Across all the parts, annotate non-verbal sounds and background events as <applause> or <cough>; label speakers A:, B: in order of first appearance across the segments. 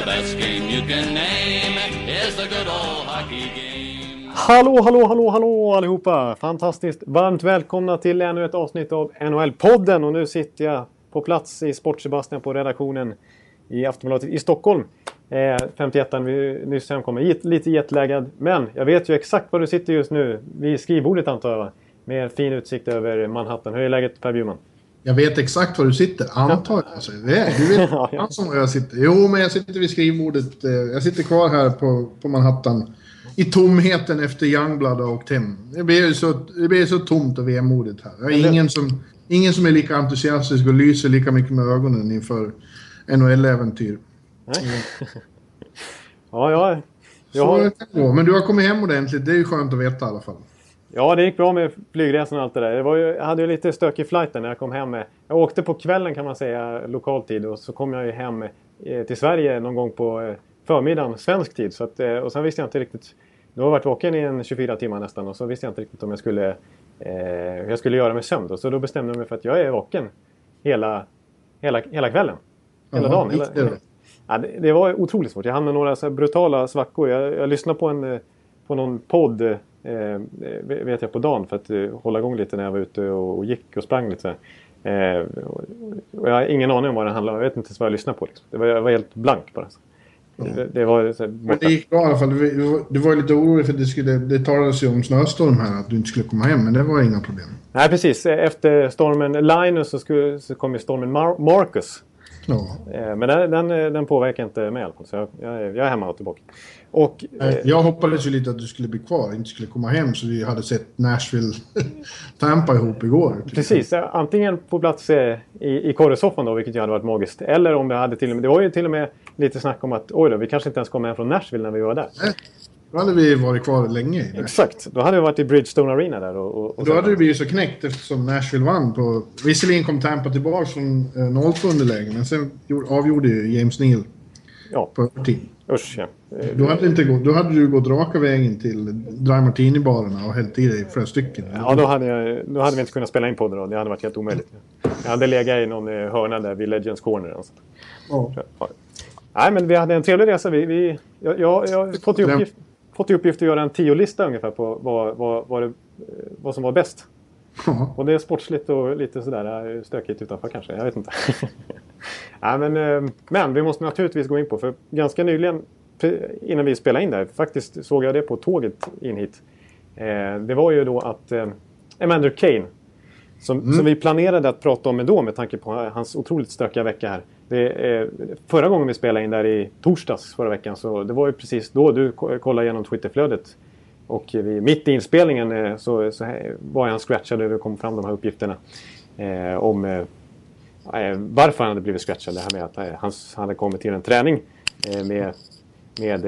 A: The best game you can name is the good old hockey game.
B: Hallå, hallå, hallå, hallå allihopa! Fantastiskt varmt välkomna till ännu ett avsnitt av NHL-podden. Och nu sitter jag på plats i SportSebastian på redaktionen i Aftonbladet i Stockholm. Eh, 51 vi nyss hemkommer. Lite jetlaggad. Men jag vet ju exakt var du sitter just nu. Vid skrivbordet antar jag. Med fin utsikt över Manhattan. Hur är läget Per Bjurman?
C: Jag vet exakt var du sitter, antar jag. Alltså, du vet <laughs> ja. var jag sitter. Jo, men jag sitter vid skrivbordet. Eh, jag sitter kvar här på, på Manhattan. I tomheten efter Youngblood och Tim. Det blir så, det blir så tomt och vemodigt här. Jag är ingen som, ingen som är lika entusiastisk och lyser lika mycket med ögonen inför NHL-äventyr. <laughs>
B: ja, ja.
C: Jag har... Men du har kommit hem ordentligt. Det är ju skönt att veta i alla fall.
B: Ja, det gick bra med flygresan och allt det där. Det var ju, jag hade ju lite stökig flighten när jag kom hem. Jag åkte på kvällen kan man säga, lokal tid. Och så kom jag ju hem eh, till Sverige någon gång på eh, förmiddagen, svensk tid. Så att, eh, och sen visste jag inte riktigt... Nu har jag varit vaken i en 24 timmar nästan och så visste jag inte riktigt om jag skulle, eh, jag skulle göra med sömn. Så då bestämde jag mig för att jag är vaken hela, hela, hela kvällen. Hela Aha, dagen. Hela, hela, Ja, det, det, var otroligt svårt. Jag hamnade i några så brutala svackor. Jag, jag lyssnade på, en, på någon podd eh, vet jag på dagen för att eh, hålla igång lite när jag var ute och, och gick och sprang lite. Eh, och jag har ingen aning om vad den handlade om. Jag vet inte ens vad jag lyssnade på. Liksom. Det var, jag var helt blank bara. Mm. Det, det, var så här,
C: Men det gick bra i alla fall. Du, du var lite orolig för det, skulle, det talades ju om snöstorm här. Att du inte skulle komma hem. Men det var inga problem.
B: Nej precis. Efter stormen Linus så, skulle, så kom ju stormen Mar Marcus. Ja. Eh, men den, den, den, påverkar inte mig i alla fall. Så jag, jag, jag är hemma och tillbaka. Och,
C: eh, jag hoppades ju lite att du skulle bli kvar, inte skulle komma hem så vi hade sett Nashville <laughs> Tampa ihop igår.
B: Precis, antingen på plats eh, i, i korresoffan då, vilket ju hade varit magiskt. Eller om vi hade till och med, det var ju till och med lite snack om att oj då, vi kanske inte ens kom hem från Nashville när vi var där. Nej.
C: Då hade vi varit kvar länge.
B: Exakt. Då hade vi varit i Bridgestone Arena där. Och, och,
C: och då hade det blivit så knäckt eftersom Nashville vann. På, visserligen kom Tampa tillbaka från eh, 0-2 underläge, men sen avgjorde ju James Neal ja. på övertid.
B: Usch ja.
C: Då hade, inte gått, då hade du gått raka vägen till Dry Martini-barerna och hällt i dig flera stycken.
B: Ja, då hade, jag, då hade vi inte kunnat spela in podden då. Det hade varit helt omöjligt. Jag hade legat i någon eh, hörna där vid Legends Corner. Och Ja. Nej, men vi hade en trevlig resa. Vi, vi, jag, jag, jag har fått i uppgift, fått i uppgift att göra en tio-lista ungefär på vad, vad, vad, det, vad som var bäst. Ja. Och det är sportsligt och lite sådär eh, stökigt utanför kanske. Jag vet inte. <laughs> ja, men, eh, men vi måste naturligtvis gå in på, för ganska nyligen innan vi spelade in där, faktiskt såg jag det på tåget in hit. Eh, det var ju då att Evander Kane, som, mm. som vi planerade att prata om då med tanke på hans otroligt stökiga vecka här. Det, förra gången vi spelade in där i torsdags förra veckan så det var ju precis då du kollade igenom Twitterflödet och vi, mitt i inspelningen eh, så, så var han scratchad och det kom fram de här uppgifterna. Eh, om eh, eh, varför han hade blivit scratchad. Det här med att eh, han, hade kommit till en träning eh, med, med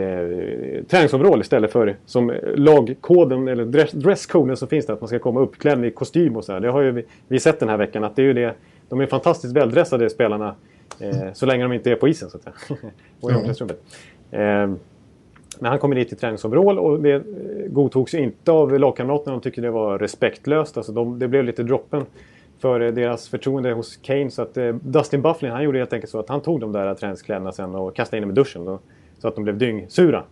B: träningsoverall istället för som lagkoden eller dress, dresscoden som finns där att man ska komma uppklädd i kostym och så här. Det har ju vi, vi, sett den här veckan att det är ju det. De är fantastiskt väldressade spelarna så länge de inte är på isen så att säga. <laughs> och i omklädningsrummet. Men han kommer dit i träningsoverall och det eh, godtogs inte av lagkamraterna. De tyckte det var respektlöst. Alltså de, det blev lite droppen för eh, deras förtroende hos Kane. Så att eh, Dustin Bufflin han gjorde helt enkelt så att han tog de där träningskläderna sen och kastade in dem i duschen. Då, så att de blev dyngsura.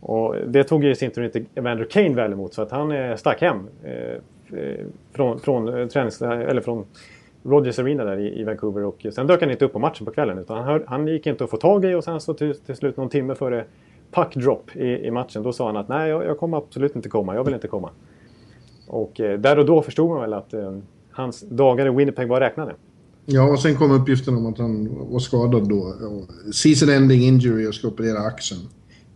B: Och det tog ju i sin tur inte Evander Kane väl emot så att han eh, stack hem eh, eh från, från, tränings, eller från Rogers Arena där i, i, Vancouver. Och sen dök han inte upp på matchen på kvällen utan han, hör, han gick inte att få tag i och sen så till, till slut någon timme före puck drop i, i matchen. Då sa han att nej, jag, jag, kommer absolut inte komma. Jag vill inte komma. Och eh, där och då förstod man väl att eh, hans dagar i Winnipeg var räknade.
C: Ja, och sen kom uppgiften om att han var skadad då. Season ending injury och ska operera axeln.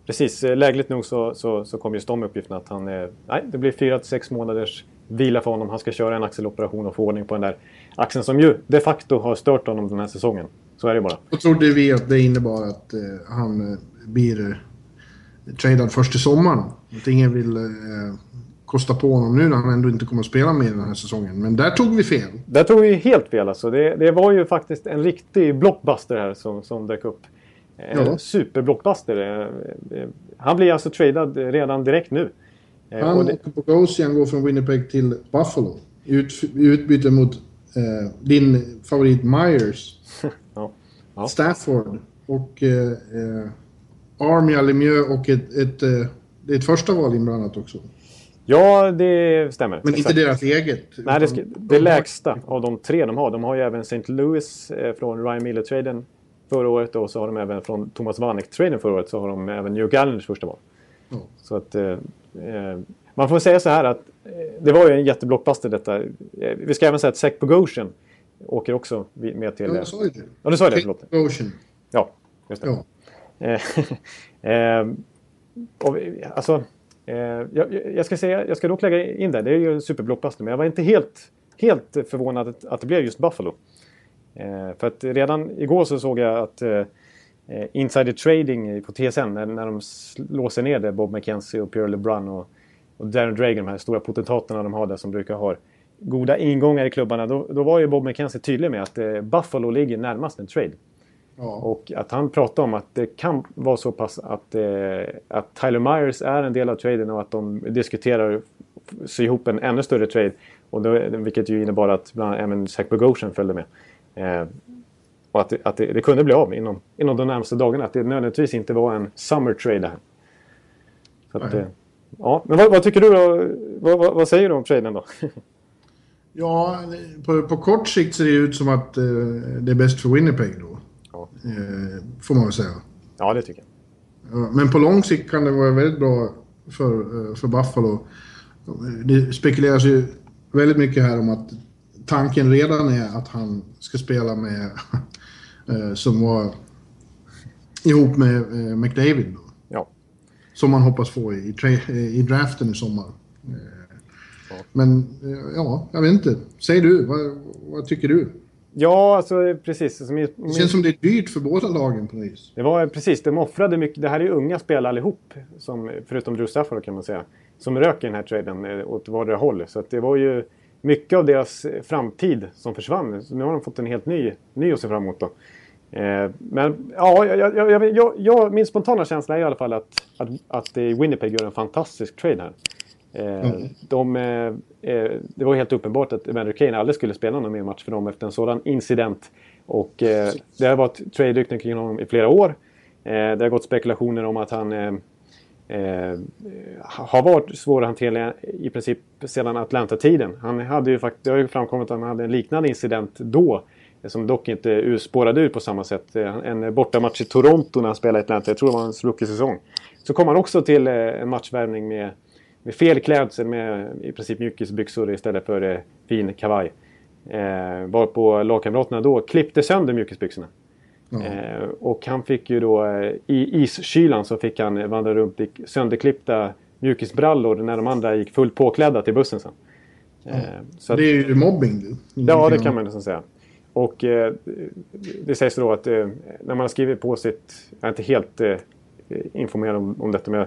B: Precis, eh, lägligt nog så, så, så kom just de uppgifterna att han... Eh, nej, det blir 4-6 månaders vila för honom. Han ska köra en axeloperation och få ordning på den där axeln som ju de facto har stört honom den här säsongen. Så är det bara.
C: Då trodde vi att det innebar att eh, han blir tradad först i sommaren. Att ingen vill eh, kosta på honom nu när han ändå inte kommer att spela med den här säsongen. Men där tog vi fel.
B: Där tog vi helt fel alltså. Det, det var ju faktiskt en riktig blockbuster här som, som dök upp. En
C: Ja.
B: superblockbuster. Eh, eh, Han blir alltså tradad redan direkt nu. Eh,
C: Han
B: och det,
C: och Bogosian går från Winnipeg till Buffalo. Ut, utbyte mot eh, din favorit Myers, <laughs>
B: ja. Ja.
C: Stafford och Armia Lemieux och ett, ett, eh, är ett första val inblandat också.
B: ja, det stämmer.
C: Men
B: Exakt.
C: inte deras eget.
B: Nej, det, det lägsta av de tre de har. De har ju även St. Louis eh, från Ryan Miller-traden förra året och så har de även från Thomas Vanek-traden förra året så har de även New Gallagers första val.
C: Ja.
B: Så att eh, eh, man får säga så här att eh, det var ju en jätteblockbuster detta. Vi ska även säga att Zach Bogosian åker också med till...
C: Ja, jag sa ju det.
B: Ja, du sa det. Förlåt. Ja, just det.
C: Ja.
B: Eh, <laughs> eh, och, alltså, eh, jag, jag, ska säga, jag ska dock lägga in det. Det är ju en superblockbuster. Men jag var inte helt, helt förvånad att, att det blev just Buffalo. Eh, för att redan igår så såg jag att eh, eh Insider Trading på TSN, när, när de låser ner det, Bob McKenzie och Pierre LeBrun och, och Darren Dragan, de här stora potentaterna de har där som brukar ha goda ingångar i klubbarna. Då, då var ju Bob McKenzie tydlig med att eh, Buffalo ligger närmast en trade.
C: Ja.
B: Och att han pratade om att det kan vara så pass att, eh, att Tyler Myers är en del av traden och att de diskuterar att sy ihop en ännu större trade. Och då, vilket ju innebar att bland annat även Zach Bogosian följde med. Eh, och att, det, att det, det kunde bli av inom, inom de närmaste dagarna. Att det nödvändigtvis inte var en summer trade det här. Så att, eh, ja, men vad, vad tycker du då? Vad, vad, vad säger du om traden då?
C: Ja, på, på kort sikt ser det ut som att eh, det är bäst för Winnipeg då. Eh, får man väl säga.
B: ja, det tycker jag.
C: Ja, Men på lång sikt kan det vara väldigt bra för, eh, för Buffalo. Det spekuleras ju väldigt mycket här om att tanken redan är att han ska spela med, <laughs> eh, som var ihop med McDavid då.
B: Ja.
C: Som man hoppas få i, i draften i sommar. Men ja, jag vet inte. Säg du, vad, vad tycker du?
B: Ja, alltså precis. Som,
C: Det känns som det är dyrt för båda lagen på vis.
B: Det var precis, de offrade mycket. Det här är unga spelare allihop, som, förutom Drew Stafford kan man säga, som rök i den här traden eh, åt vardera håll. Så det var ju mycket av deras eh, framtid som försvann. Så nu har de fått en helt ny, ny att se fram emot. Då. Eh, men ja, jag, jag, jag, jag, jag, min spontana känsla är i alla fall att, att, att eh, Winnipeg gör en fantastisk trade här. Eh,
C: Mm.
B: de, eh, eh, det var helt uppenbart att Evander Kane aldrig skulle spela någon mer match för dem efter en sådan incident. Och det har varit trade-rykten kring honom i flera år. Det har gått spekulationer om att han eh, har varit svårhanterlig i princip sedan Atlanta-tiden. Han hade ju fakt- det har ju framkommit att han hade en liknande incident då. Som dock inte spårade ur på samma sätt. En bortamatch i Toronto när han spelade i Atlanta. Jag tror det var hans rookie-säsong. Så kom han också till en matchvärvning med, med fel klädsel med i princip mjukisbyxor istället för eh, fin kavaj. Eh, var på lagkamraterna då klippte sönder mjukisbyxorna. Eh, och han fick ju då eh, i iskylan så fick han eh, vandra runt i sönderklippta mjukisbrallor när de andra gick fullt påklädda till bussen sen. Eh, så att,
C: Det är ju mobbing. du.
B: ja, det kan man nästan säga. Och eh, det sägs då att eh, när man har skrivit på sitt... Jag är inte helt eh, informerad om, om detta men eh,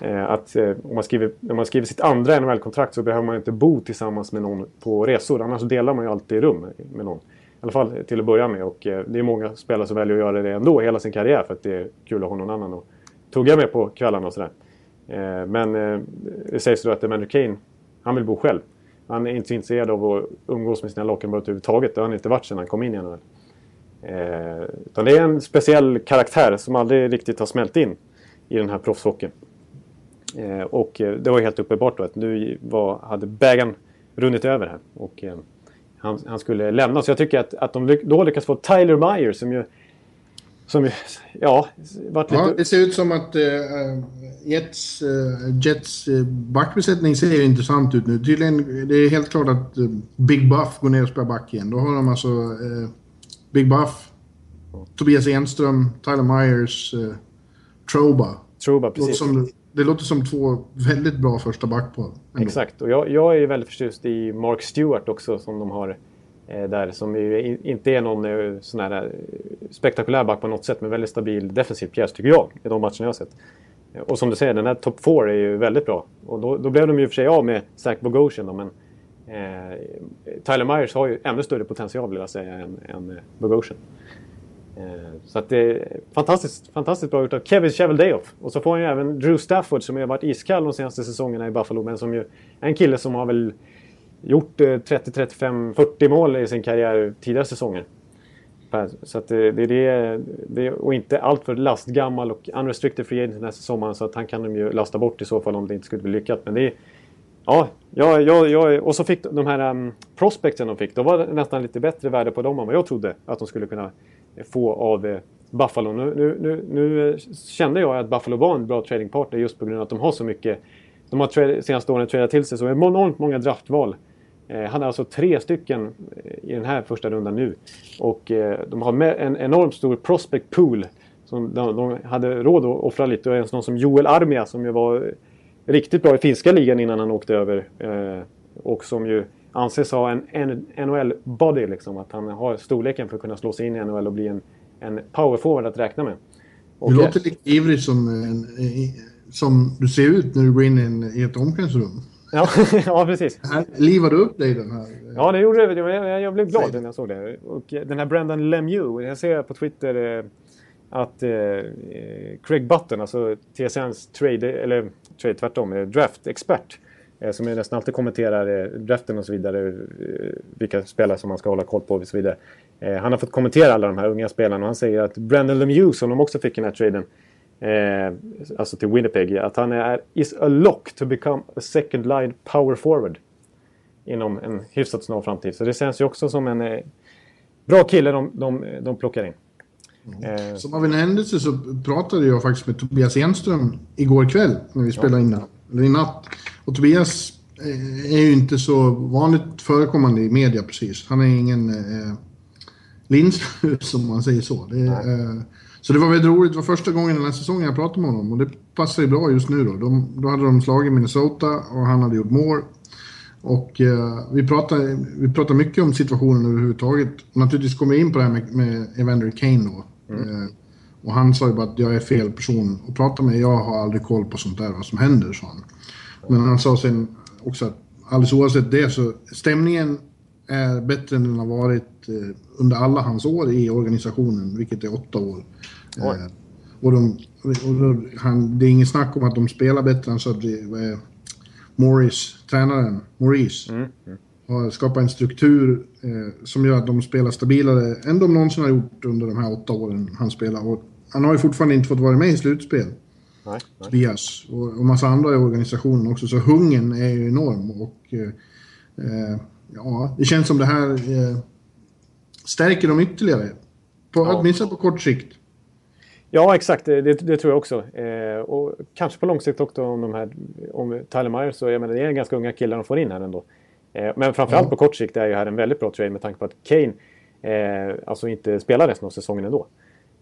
B: Eh, att eh, om man skriver, när man skriver sitt andra NHL-kontrakt så behöver man inte bo tillsammans med någon på resor. Annars delar man ju alltid rum med någon. I alla fall till att börja med. Och eh, det är många spelare som väljer att göra det ändå hela sin karriär för att det är kul att ha någon annan att tugga med på kvällarna och sådär. Eh, men eh, det sägs då att Emmanuel Kane, han vill bo själv. Han är inte så intresserad av att umgås med sina lagkamrater överhuvudtaget. Det har han inte varit sedan han kom in i NHL. Eh, utan det är en speciell karaktär som aldrig riktigt har smält in i den här proffshockeyn. Eh, och eh, det var helt uppenbart då att nu var, hade bägaren runnit över här. Och eh, han, han skulle lämna. Så jag tycker att, att de då lyckas få Tyler Meyer som ju... Som ju, ja, varit lite...
C: Ja, det ser ut som att uh, Jets, uh, Jets uh, backbesättning ser intressant ut nu. Tydligen, det är helt klart att uh, Big Buff går ner och spelar back igen. Då har de alltså uh, Big Buff, Tobias Enström, Tyler Myers, Troba. Låter,
B: precis.
C: som, det låter som två väldigt bra första backpar. ändå.
B: Exakt, och jag, jag är ju väldigt förtjust i Mark Stewart också som de har Eh, där som ju inte är någon eh, sån här eh, spektakulär back på något sätt men väldigt stabil defensiv pjäs tycker jag i de matcherna jag har sett. Eh, och som du säger, den här top 4 är ju väldigt bra. Och då, då blev de ju i och för sig av med Zach Bogosian då, men eh, Tyler Myers har ju ännu större potential vill jag säga än, än eh, Bogosian. Eh, så att det är fantastiskt, fantastiskt bra gjort av Kevin Cheveldayoff. Och så får han ju även Drew Stafford som har varit iskall de senaste säsongerna i Buffalo men som ju är en kille som har väl gjort 30, 35, 40 mål i sin karriär tidigare säsonger. Så att eh, det, det, det, det och inte alltför lastgammal och unrestricted free agent nästa sommar så att han kan de ju lasta bort i så fall om det inte skulle bli lyckat. Men det är, ja, ja, ja, ja, och så fick de här um, prospectsen de fick, då var det nästan lite bättre värde på dem än vad jag trodde att de skulle kunna få av eh, Buffalo. Nu, nu, nu, nu, eh, kände jag att Buffalo var en bra tradingpartner just på grund av att de har så mycket de har senaste åren tradat till sig så enormt många draftval. Eh, han har alltså tre stycken eh, i den här första rundan nu. Och eh, de har en enormt stor prospect pool. Som de, de hade råd att offra lite. Och en sån som Joel Armia som ju var riktigt bra i finska ligan innan han åkte över. Eh, och som ju anses ha en NHL-body. Liksom, att han har storleken för att kunna slå sig in i NHL och bli en, en powerforward att räkna med.
C: Och du låter lite ivrig som, en, som du ser ut när du går in i, en, i ett omklädningsrum.
B: Ja, <laughs> ja precis.
C: livade upp dig den här.
B: Ja, det gjorde det. Jag, jag blev glad när jag såg det. Och den här Brendan Lemieux, jag ser på Twitter eh, att eh, Craig Button, alltså TSNs trade, eller trade tvärtom, eh, draft-expert, som jag nästan alltid kommenterar eh, draften och så vidare, eh, vilka spelare som man ska hålla koll på och så vidare. han har fått kommentera alla de här unga spelarna och han säger att Brendan Lemieux, som de också fick i den här traden, Eh, alltså till Winnipeg. Att han är is a lock to become a second line power forward. Inom en hyfsat snar framtid. Så det känns ju också som en eh, bra kille de, de, de plockar in.
C: Mm. Eh. Som av en händelse så pratade jag faktiskt med Tobias Enström igår kväll när vi spelade in, eller i natt. Och Tobias eh, är ju inte så vanligt förekommande i media precis. Han är ingen eh, Lindström <laughs> som man säger så. Det, eh, så det var väldigt roligt. Det var första gången den här säsongen jag pratade med honom och det passar ju bra just nu då. De, då hade de slagit Minnesota och han hade gjort mål. Och eh, vi, pratade, vi pratade mycket om situationen överhuvudtaget. Naturligtvis kom vi in på det här med, med Evander Kane då. Mm. Eh, och han sa ju bara att jag är fel person att prata med. Jag har aldrig koll på sånt där, vad som händer, sa han. Men han sa sen också att alldeles oavsett det så stämningen är bättre än den har varit eh, under alla hans år i organisationen, vilket är åtta år. Eh, och de, och då, han, det är inget snack om att de spelar bättre. Han sa att eh, Morris, tränaren, Maurice, mm. Mm. har skapat en struktur eh, som gör att de spelar stabilare än de någonsin har gjort under de här åtta åren han spelar. Och han har ju fortfarande inte fått vara med i slutspel. Nej, Tobias och, och massa andra i organisationen också. Så hungern är ju enorm. Och eh, eh ja, det känns som det här eh, stärker dem ytterligare. På, ja. Åtminstone på kort sikt.
B: Ja, exakt. Det, det, tror jag också. Eh, och kanske på lång sikt också om de här... Om Tyler Myers, så jag menar, det är ganska unga killar de får in här ändå. Eh, men framförallt ja. på kort sikt är ju här en väldigt bra trade med tanke på att Kane eh, alltså inte spelar resten av säsongen ändå.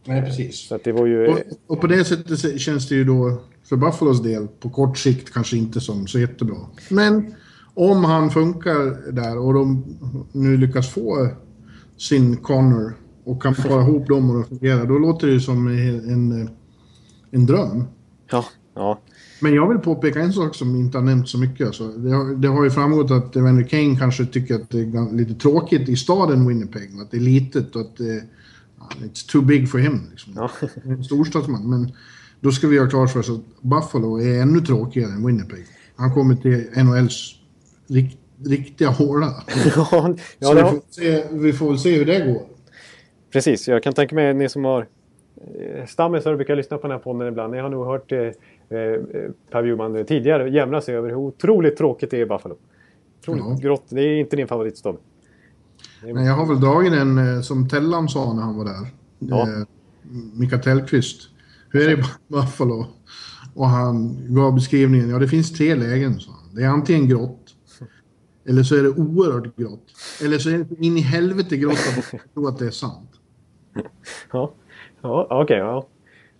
C: Nej, precis.
B: Så det var ju...
C: och, och, på det sättet känns det ju då för Buffalos del på kort sikt kanske inte som så jättebra. Men om han funkar där och de nu lyckas få sin Connor och kan para ihop dem och de fungerar, då låter det som en, en dröm.
B: Ja, ja.
C: Men jag vill påpeka en sak som inte har nämnts så mycket. Alltså, det, har, det har ju framgått att Evander Kane kanske tycker att det är lite tråkigt i staden Winnipeg. Att det är litet och att det, it's too big for him. Liksom. Ja. En storstadsman. Men då ska vi ha klart för oss att Buffalo är ännu tråkigare än Winnipeg. Han kommer till NHLs rikt, riktiga håla. <laughs> ja, ja, Så vi får, se, vi får väl se hur det går.
B: Precis, jag kan tänka mig ni som har eh, stammisar brukar lyssna på den här podden ibland. Ni har nog hört eh, eh Per Bjurman tidigare jämra sig över hur otroligt tråkigt det är i Buffalo. Otroligt ja. grått. Det är inte din favoritstad.
C: Men jag har väl dragit en eh, som Tellan sa när han var där. Ja. Eh, Mika Tellqvist. Hur är det i <laughs> Buffalo? Och han gav beskrivningen. Ja, det finns tre lägen, sa han. Det är antingen grått, eller så är det oerhört grått. Eller så är det in i helvete grått att man <laughs> tror att det är sant.
B: Ja, ja okej. Okay, ja.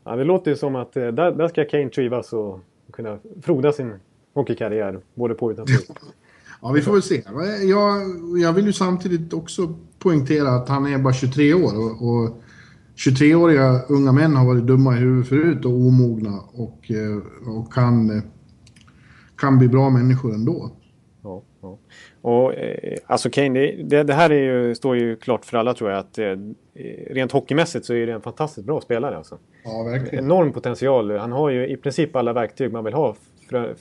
B: ja. det låter ju som att eh, där, där ska Kane trivas och kunna froda sin hockeykarriär både på och utanför.
C: Ja, vi får väl se. Jag, jag vill ju samtidigt också poängtera att han är bara 23 år och, och 23-åriga unga män har varit dumma i huvudet förut och omogna och, eh, och kan, kan bli bra människor ändå.
B: Ja, ja. Och, eh, alltså Kane, det, det, här är ju, står ju klart för alla tror jag att eh, rent hockeymässigt så är det en fantastiskt bra spelare. Alltså.
C: Ja, verkligen.
B: Enorm potential. Han har ju i princip alla verktyg man vill ha för,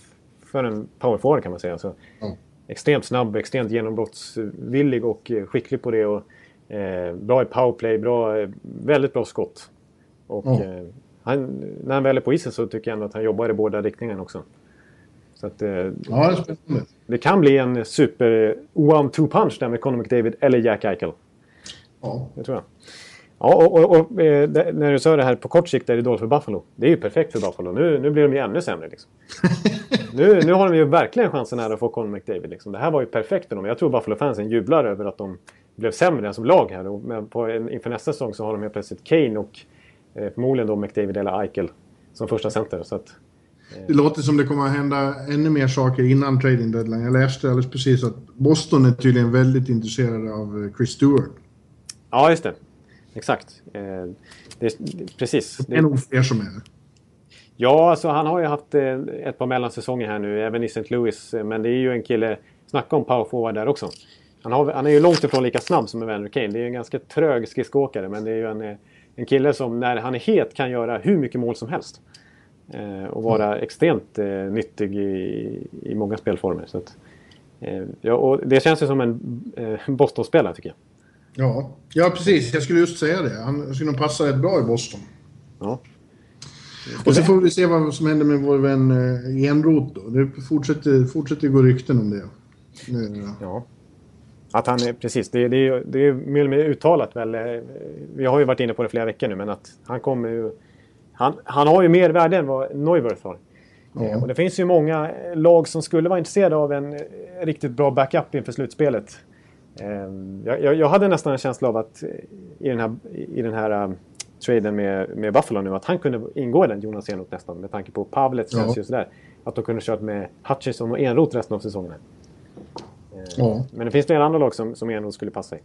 B: för en powerforward kan man säga. Så, ja. Extremt snabb, extremt genombrottsvillig och skicklig på det. Och, eh, bra i powerplay, bra, väldigt bra skott. Och, ja. eh, han, när han väl är på isen så tycker jag ändå att han jobbar i båda riktningarna också. Så att, eh,
C: ja, det,
B: det kan bli en super one-two punch där med Conor McDavid eller Jack Eichel.
C: Ja.
B: Det tror jag. Ja, och, och, och eh, när du sa det här på kort sikt är det dåligt för Buffalo. Det är ju perfekt för Buffalo. Nu, nu blir de ju ännu sämre. Liksom. <laughs> nu, nu har de ju verkligen chansen här att få Conor McDavid. Liksom. Det här var ju perfekt för dem. Jag tror Buffalo-fansen jublar över att de blev sämre som lag här. Men på, inför nästa säsong så har de helt plötsligt Kane och eh, förmodligen då McDavid eller Eichel som första center. Så att,
C: eh. Det låter som det kommer att hända ännu mer saker innan trading deadline. Jag läste alldeles precis att Boston är tydligen väldigt intresserade av eh, Chris Stewart.
B: Ja, just det. Exakt. Eh, det, precis.
C: Det är nog fler som är det.
B: Ja, alltså han har ju haft eh, ett par mellansäsonger här nu, även i St. Louis. Men det är ju en kille, snacka om power forward där också. Han, har, han är ju långt ifrån lika snabb som Evander Kane. Det är ju en ganska trög skridskoåkare, men det är ju en, eh, en kille som när han är het kan göra hur mycket mål som helst. Eh, och vara mm. extremt eh, nyttig i, i många spelformer. Så att, eh, ja, och det känns ju som en eh, Boston-spelare tycker jag.
C: Ja. ja, precis. Jag skulle just säga det. Han skulle nog passa rätt bra i Boston.
B: Ja.
C: Och så får vi se vad som händer med vår vän eh, Enroth då. Det fortsätter, fortsätter gå rykten om det.
B: Nu, ja. Att han är, precis, det, det, det är mer eller uttalat väl. Eh, vi har ju varit inne på det flera veckor nu, men att han kommer ju... Han, han har ju mer värde än vad Neuwirth har. Ja. Och det finns ju många lag som skulle vara intresserade av en riktigt bra backup inför slutspelet. Ehm, jag, jag, hade nästan en känsla av att i den här, i den här um, traden med, med Buffalo nu, att han kunde ingå i den, Jonas Enroth nästan, med tanke på Pavlets ja. och sådär. Att de kunde kört med Hutchison och Enroth resten av säsongen. Ehm, ja. Men det finns flera andra lag som, som Enroth skulle passa i.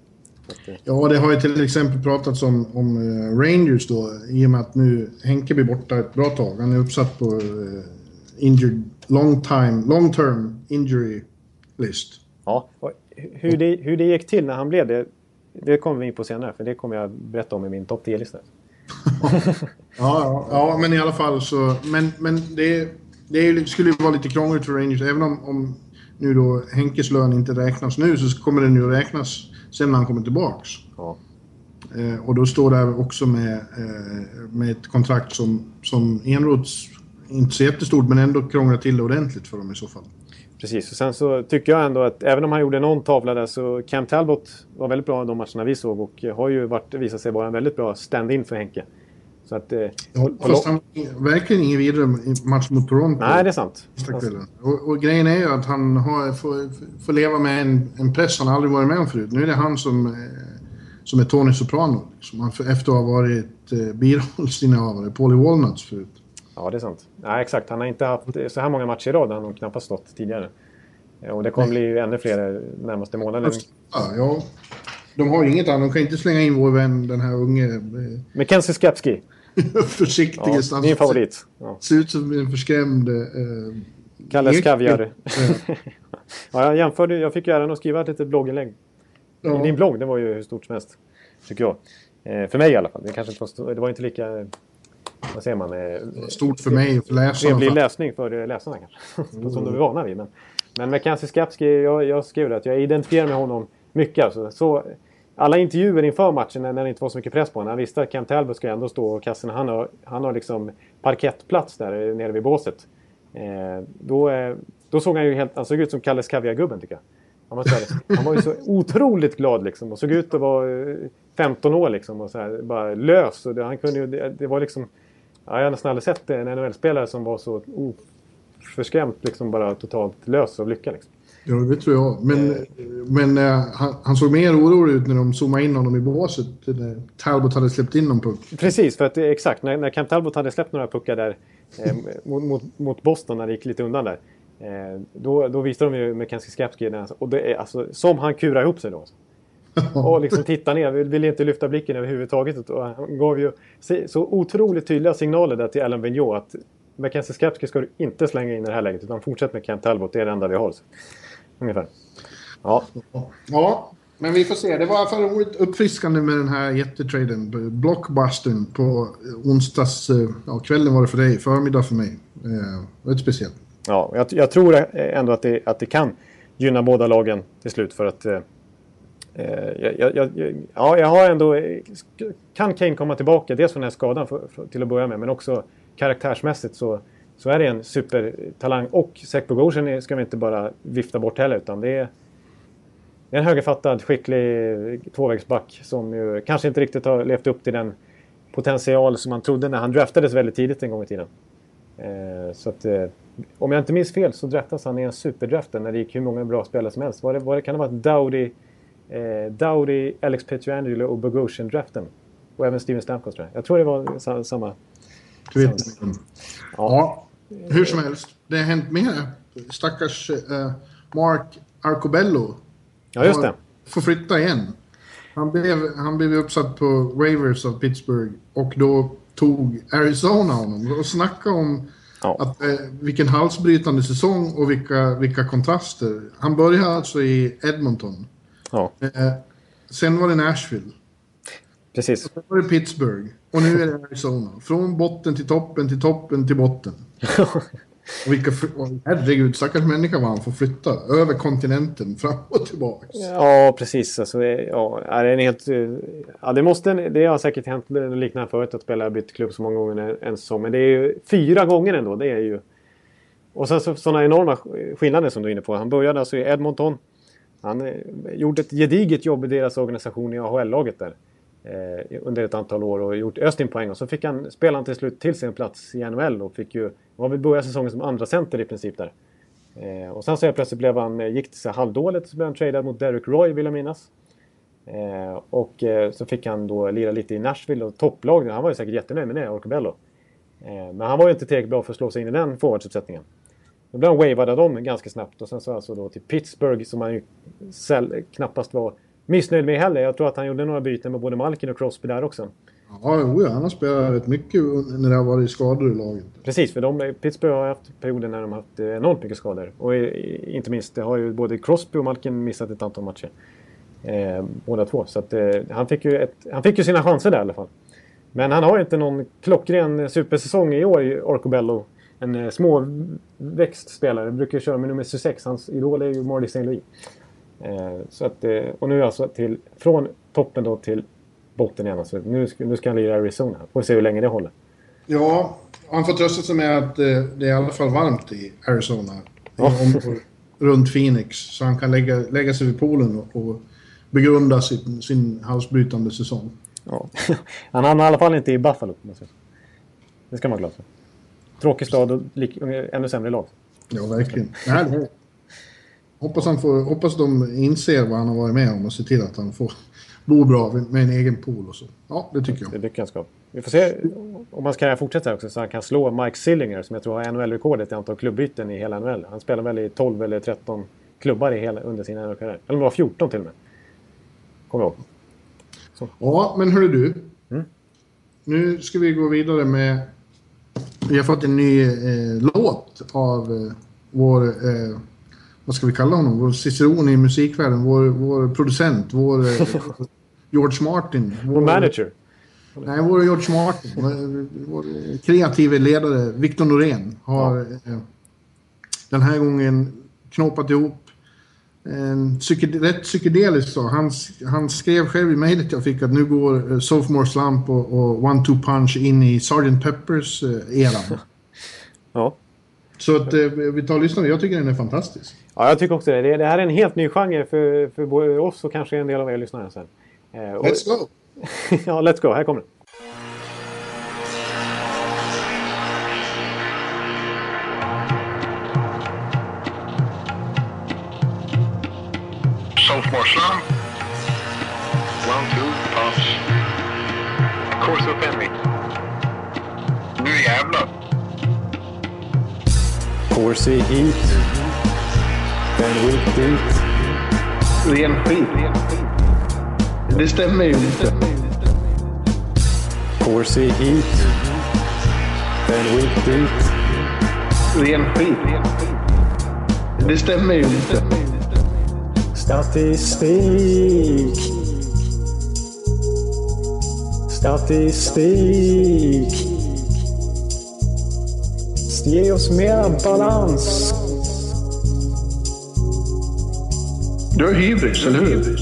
C: Eh, ja, det har ju till exempel pratats om, om uh, Rangers då, i och med att nu Henke blir borta ett bra tag. Han är uppsatt på uh, injured, long time, long term injury list.
B: Ja, hur det, hur det gick till när han blev det, det kommer vi in på senare. För det kommer jag berätta om i min topp 10-lista. <laughs>
C: ja, ja, men i alla fall så... Men, men det, det skulle ju vara lite krångligt för Rangers. Även om, om nu då Henkes lön inte räknas nu så kommer den ju räknas sen när han kommer tillbaks.
B: Ja.
C: Eh, och då står det också med, eh, med ett kontrakt som, som Enroths inte så jättestort men ändå krånglar till det ordentligt för dem i så fall.
B: Precis, och sen så tycker jag ändå att även om han gjorde någon tavla där så Cam Talbot var väldigt bra i de matcherna vi såg och har ju varit, visat sig vara en väldigt bra stand-in för Henke. Så att, eh,
C: ja, fast han verkligen ingen vidare match mot Toronto.
B: Nej, det är sant.
C: Och, och, grejen är ju att han har, får, får leva med en, en press han aldrig varit med om förut. Nu är det han som, eh, som är Tony Soprano. Liksom. Efter att ha varit eh, birollsinnehavare, Paulie Walnuts förut.
B: Ja, det är sant. Ja, exakt. Han har inte haft så här många matcher i rad. Han har knappast stått tidigare. Och det kommer bli ännu fler närmaste månaden.
C: Ja, ja. De har ju inget annat. De kan inte slänga in vår vän, den här unge... Eh,
B: Mackenzie Skepski. <laughs>
C: Försiktige
B: ja, Min favorit.
C: Ja. Ser ut som en förskrämd... Eh,
B: Kalles Kaviar. <laughs> ja, jag jämförde. Jag fick ju äran att skriva ett litet blogginlägg. Ja. Din blogg, det var ju hur stort som helst. Tycker jag. Eh, för mig i alla fall. Det, kanske inte var, det var inte lika vad säger man? Eh,
C: Stort för mig och för läsarna.
B: Det blir läsning för läsarna kanske. <laughs> Mm. Som de är vana vid. Men, men Mackenzie Skapski, jag, jag skrev det att jag identifierar med honom mycket. Alltså. Så, alla intervjuer inför matchen när, det inte var så mycket press på honom. Han visste att Kent Talbot ska ändå stå och kassa. Han har, han har liksom parkettplats där nere vid båset. Eh, då, eh, då såg han ju helt... Han såg ut som Kalles Kaviar-gubben tycker jag. Han var, här, han var ju så <laughs> otroligt glad liksom och såg ut att vara 15 eh, år liksom och så här, bara lös. Och det, han kunde ju, det, det var liksom... Ja, jag har nästan aldrig sett en NHL-spelare som var så oförskrämt liksom bara totalt lös av lycka. Liksom.
C: Ja, det tror jag. Men, eh. men äh, han, han, såg mer orolig ut när de zoomade in honom i båset. När Talbot hade släppt in någon puck.
B: Precis, för att det, exakt. När, när Camp Talbot hade släppt några puckar där eh, mot, mot, mot, Boston när det gick lite undan där. Eh, då, då visade de ju Mackenzie Skapski, och det är, alltså, som han kurar ihop sig då. Och liksom titta ner, vill inte lyfta blicken överhuvudtaget. Och han gav ju så otroligt tydliga signaler där till Alan Vigneault att Mackenzie Skapski ska du inte slänga in i det här läget utan fortsätt med Kent Talbot, det är det enda vi har. Ungefär. Ja.
C: ja, men vi får se. Det var i fall roligt uppfriskande med den här jättetraden. Blockbustern på onsdags... Ja, kvällen var det för dig, förmiddag för mig. Eh, väldigt speciellt.
B: Ja, jag, jag, tror ändå att det, att det kan gynna båda lagen till slut för att... Eh, Eh, jag, jag, ja, jag har ändå... Eh, kan Kane komma tillbaka? Dels från den här skadan för, för, till att börja med, men också karaktärsmässigt så, så är det en supertalang. Och Sekpo Bogosian ska vi inte bara vifta bort heller, utan det är det är en högerfattad, skicklig eh, tvåvägsback som ju kanske inte riktigt har levt upp till den potential som man trodde när han draftades väldigt tidigt en gång i tiden. Eh, så att, eh, om jag inte minns fel så draftades han i en superdraften när det gick hur många bra spelare som helst. Var det, var det, kan det vara Dowdy, eh, Dowdy Alex Pietrangelo och Bogosian-draften? Och även Steven Stamkos tror jag. Jag tror det var samma.
C: samma. Ja. ja. hur som helst. Det har hänt mer. Stackars eh, Mark Arcobello
B: Ja, just det.
C: Får flytta igen. Han blev, han blev uppsatt på waivers av Pittsburgh och då tog Arizona honom. Och snacka om ja. att, eh, vilken halsbrytande säsong och vilka, vilka kontraster. Han började alltså i Edmonton. Ja. Eh, sen var det Nashville.
B: Precis.
C: Sen var det Pittsburgh. Och nu är det Arizona. Från botten till toppen till toppen till botten. <laughs> Och vilka, herregud, stackars människa vad han får flytta över kontinenten fram och tillbaka.
B: Ja, precis. Alltså, ja, är det, en helt, ja, det, måste, det har säkert hänt liknande förut att spelare bytt klubb så många gånger en säsong. Men det är ju fyra gånger ändå. Det är ju... Och sen så, sådana enorma skillnader som du är inne på. Han började alltså i Edmonton. Han eh, gjorde ett gediget jobb i deras organisation i AHL-laget där eh, under ett antal år och gjort öst in poäng. Och så fick han, spelade han till slut till sin plats i NHL och fick ju, var väl börja säsongen som andra center i princip där. Eh, och sen så plötsligt blev han, gick det så halvdåligt så blev han tradad mot Derek Roy vill jag minnas. Eh, och eh, så fick han då lira lite i Nashville och topplag. Han var ju säkert jättenöjd med det, Orcobello. Eh, men han var ju inte tillräckligt bra för att slå sig in i den forwardsuppsättningen. Då blev han wavad av dem ganska snabbt och sen så alltså då till Pittsburgh som han ju knappast var missnöjd med heller. Jag tror att han gjorde några byten med både Malkin och Crosby där också.
C: Ja, jo, han har spelat rätt mycket när det har varit skador i laget.
B: Precis, för de, Pittsburgh har haft perioder när de har haft enormt mycket skador. Och inte minst, det har ju både Crosby och Malkin missat ett antal matcher. Eh, båda två. Så att, eh, han, fick ju ett, han fick ju sina chanser där i alla fall. Men han har inte någon klockren supersäsong i år, Orcobello. En eh, småväxt spelare. Brukar köra med nummer 26. Hans idol är ju Marty St. Louis. Eh, så att, eh, och nu alltså till, från toppen då till botten igen. Alltså, nu, ska, nu ska han lira Arizona. Får se hur länge det håller.
C: Ja, han får trösta sig med att det är i alla fall varmt i Arizona. Ja. runt Phoenix. Så han kan lägga, lägga sig vid poolen och, och begrunda sin, sin halsbrytande säsong.
B: Ja. <laughs> Han hamnar i alla fall inte i Buffalo. Det ska man vara glad för. Tråkig stad och ännu sämre lag.
C: Ja, verkligen. Nej, Hoppas, han får, hoppas de inser vad han har varit med om och ser till att han får bo bra med en egen pool och så. Ja, det tycker jag.
B: Det tycker jag ska. Vi får se om hans karriär fortsätter också så han kan slå Mike Sillinger som jag tror har NHL-rekordet i antal klubbyten i hela NHL. Han spelar väl i 12 eller 13 klubbar i hela, under sin NHL-karriär. Eller om det var 14 till och med. Kommer jag ihåg.
C: Så. Ja, men hörru du. Mm? Nu ska vi gå vidare med... Vi har fått en ny eh, låt av eh, vår... Eh, vad ska vi kalla honom? Vår ciceron i musikvärlden, vår, vår producent, vår eh, <laughs> George Martin.
B: Vår, manager?
C: Nej, vår George Martin. Vår, vår kreative ledare Victor Norén har ja. eh, den här gången knåpat ihop psyked rätt psykedelisk sak. Han, han skrev själv i mejlet jag fick att nu går uh, Sophomore Slump och, och One Two Punch in i Sgt. Peppers uh, eran. <laughs>
B: ja.
C: Så att uh, vi tar och lyssnar. Jag tycker den är fantastisk.
B: Ja, jag tycker också det. Det, här är en helt ny genre för, för både oss och kanske en del av er lyssnare sen.
C: Eh, let's go! <laughs>
B: ja, let's go. Här kommer den.
D: Sophomore slump. One, two, punch. Course of Henry. Nu jävlar!
B: Corsi hit. Ben Wick dit.
C: Ren skit. Det stämmer ju inte.
B: Corsi hit. Ben Wick dit.
C: Ren skit. Det stämmer ju inte.
B: Statistik. Statistik. Ge oss mer balans.
C: Du har hybris, eller hur?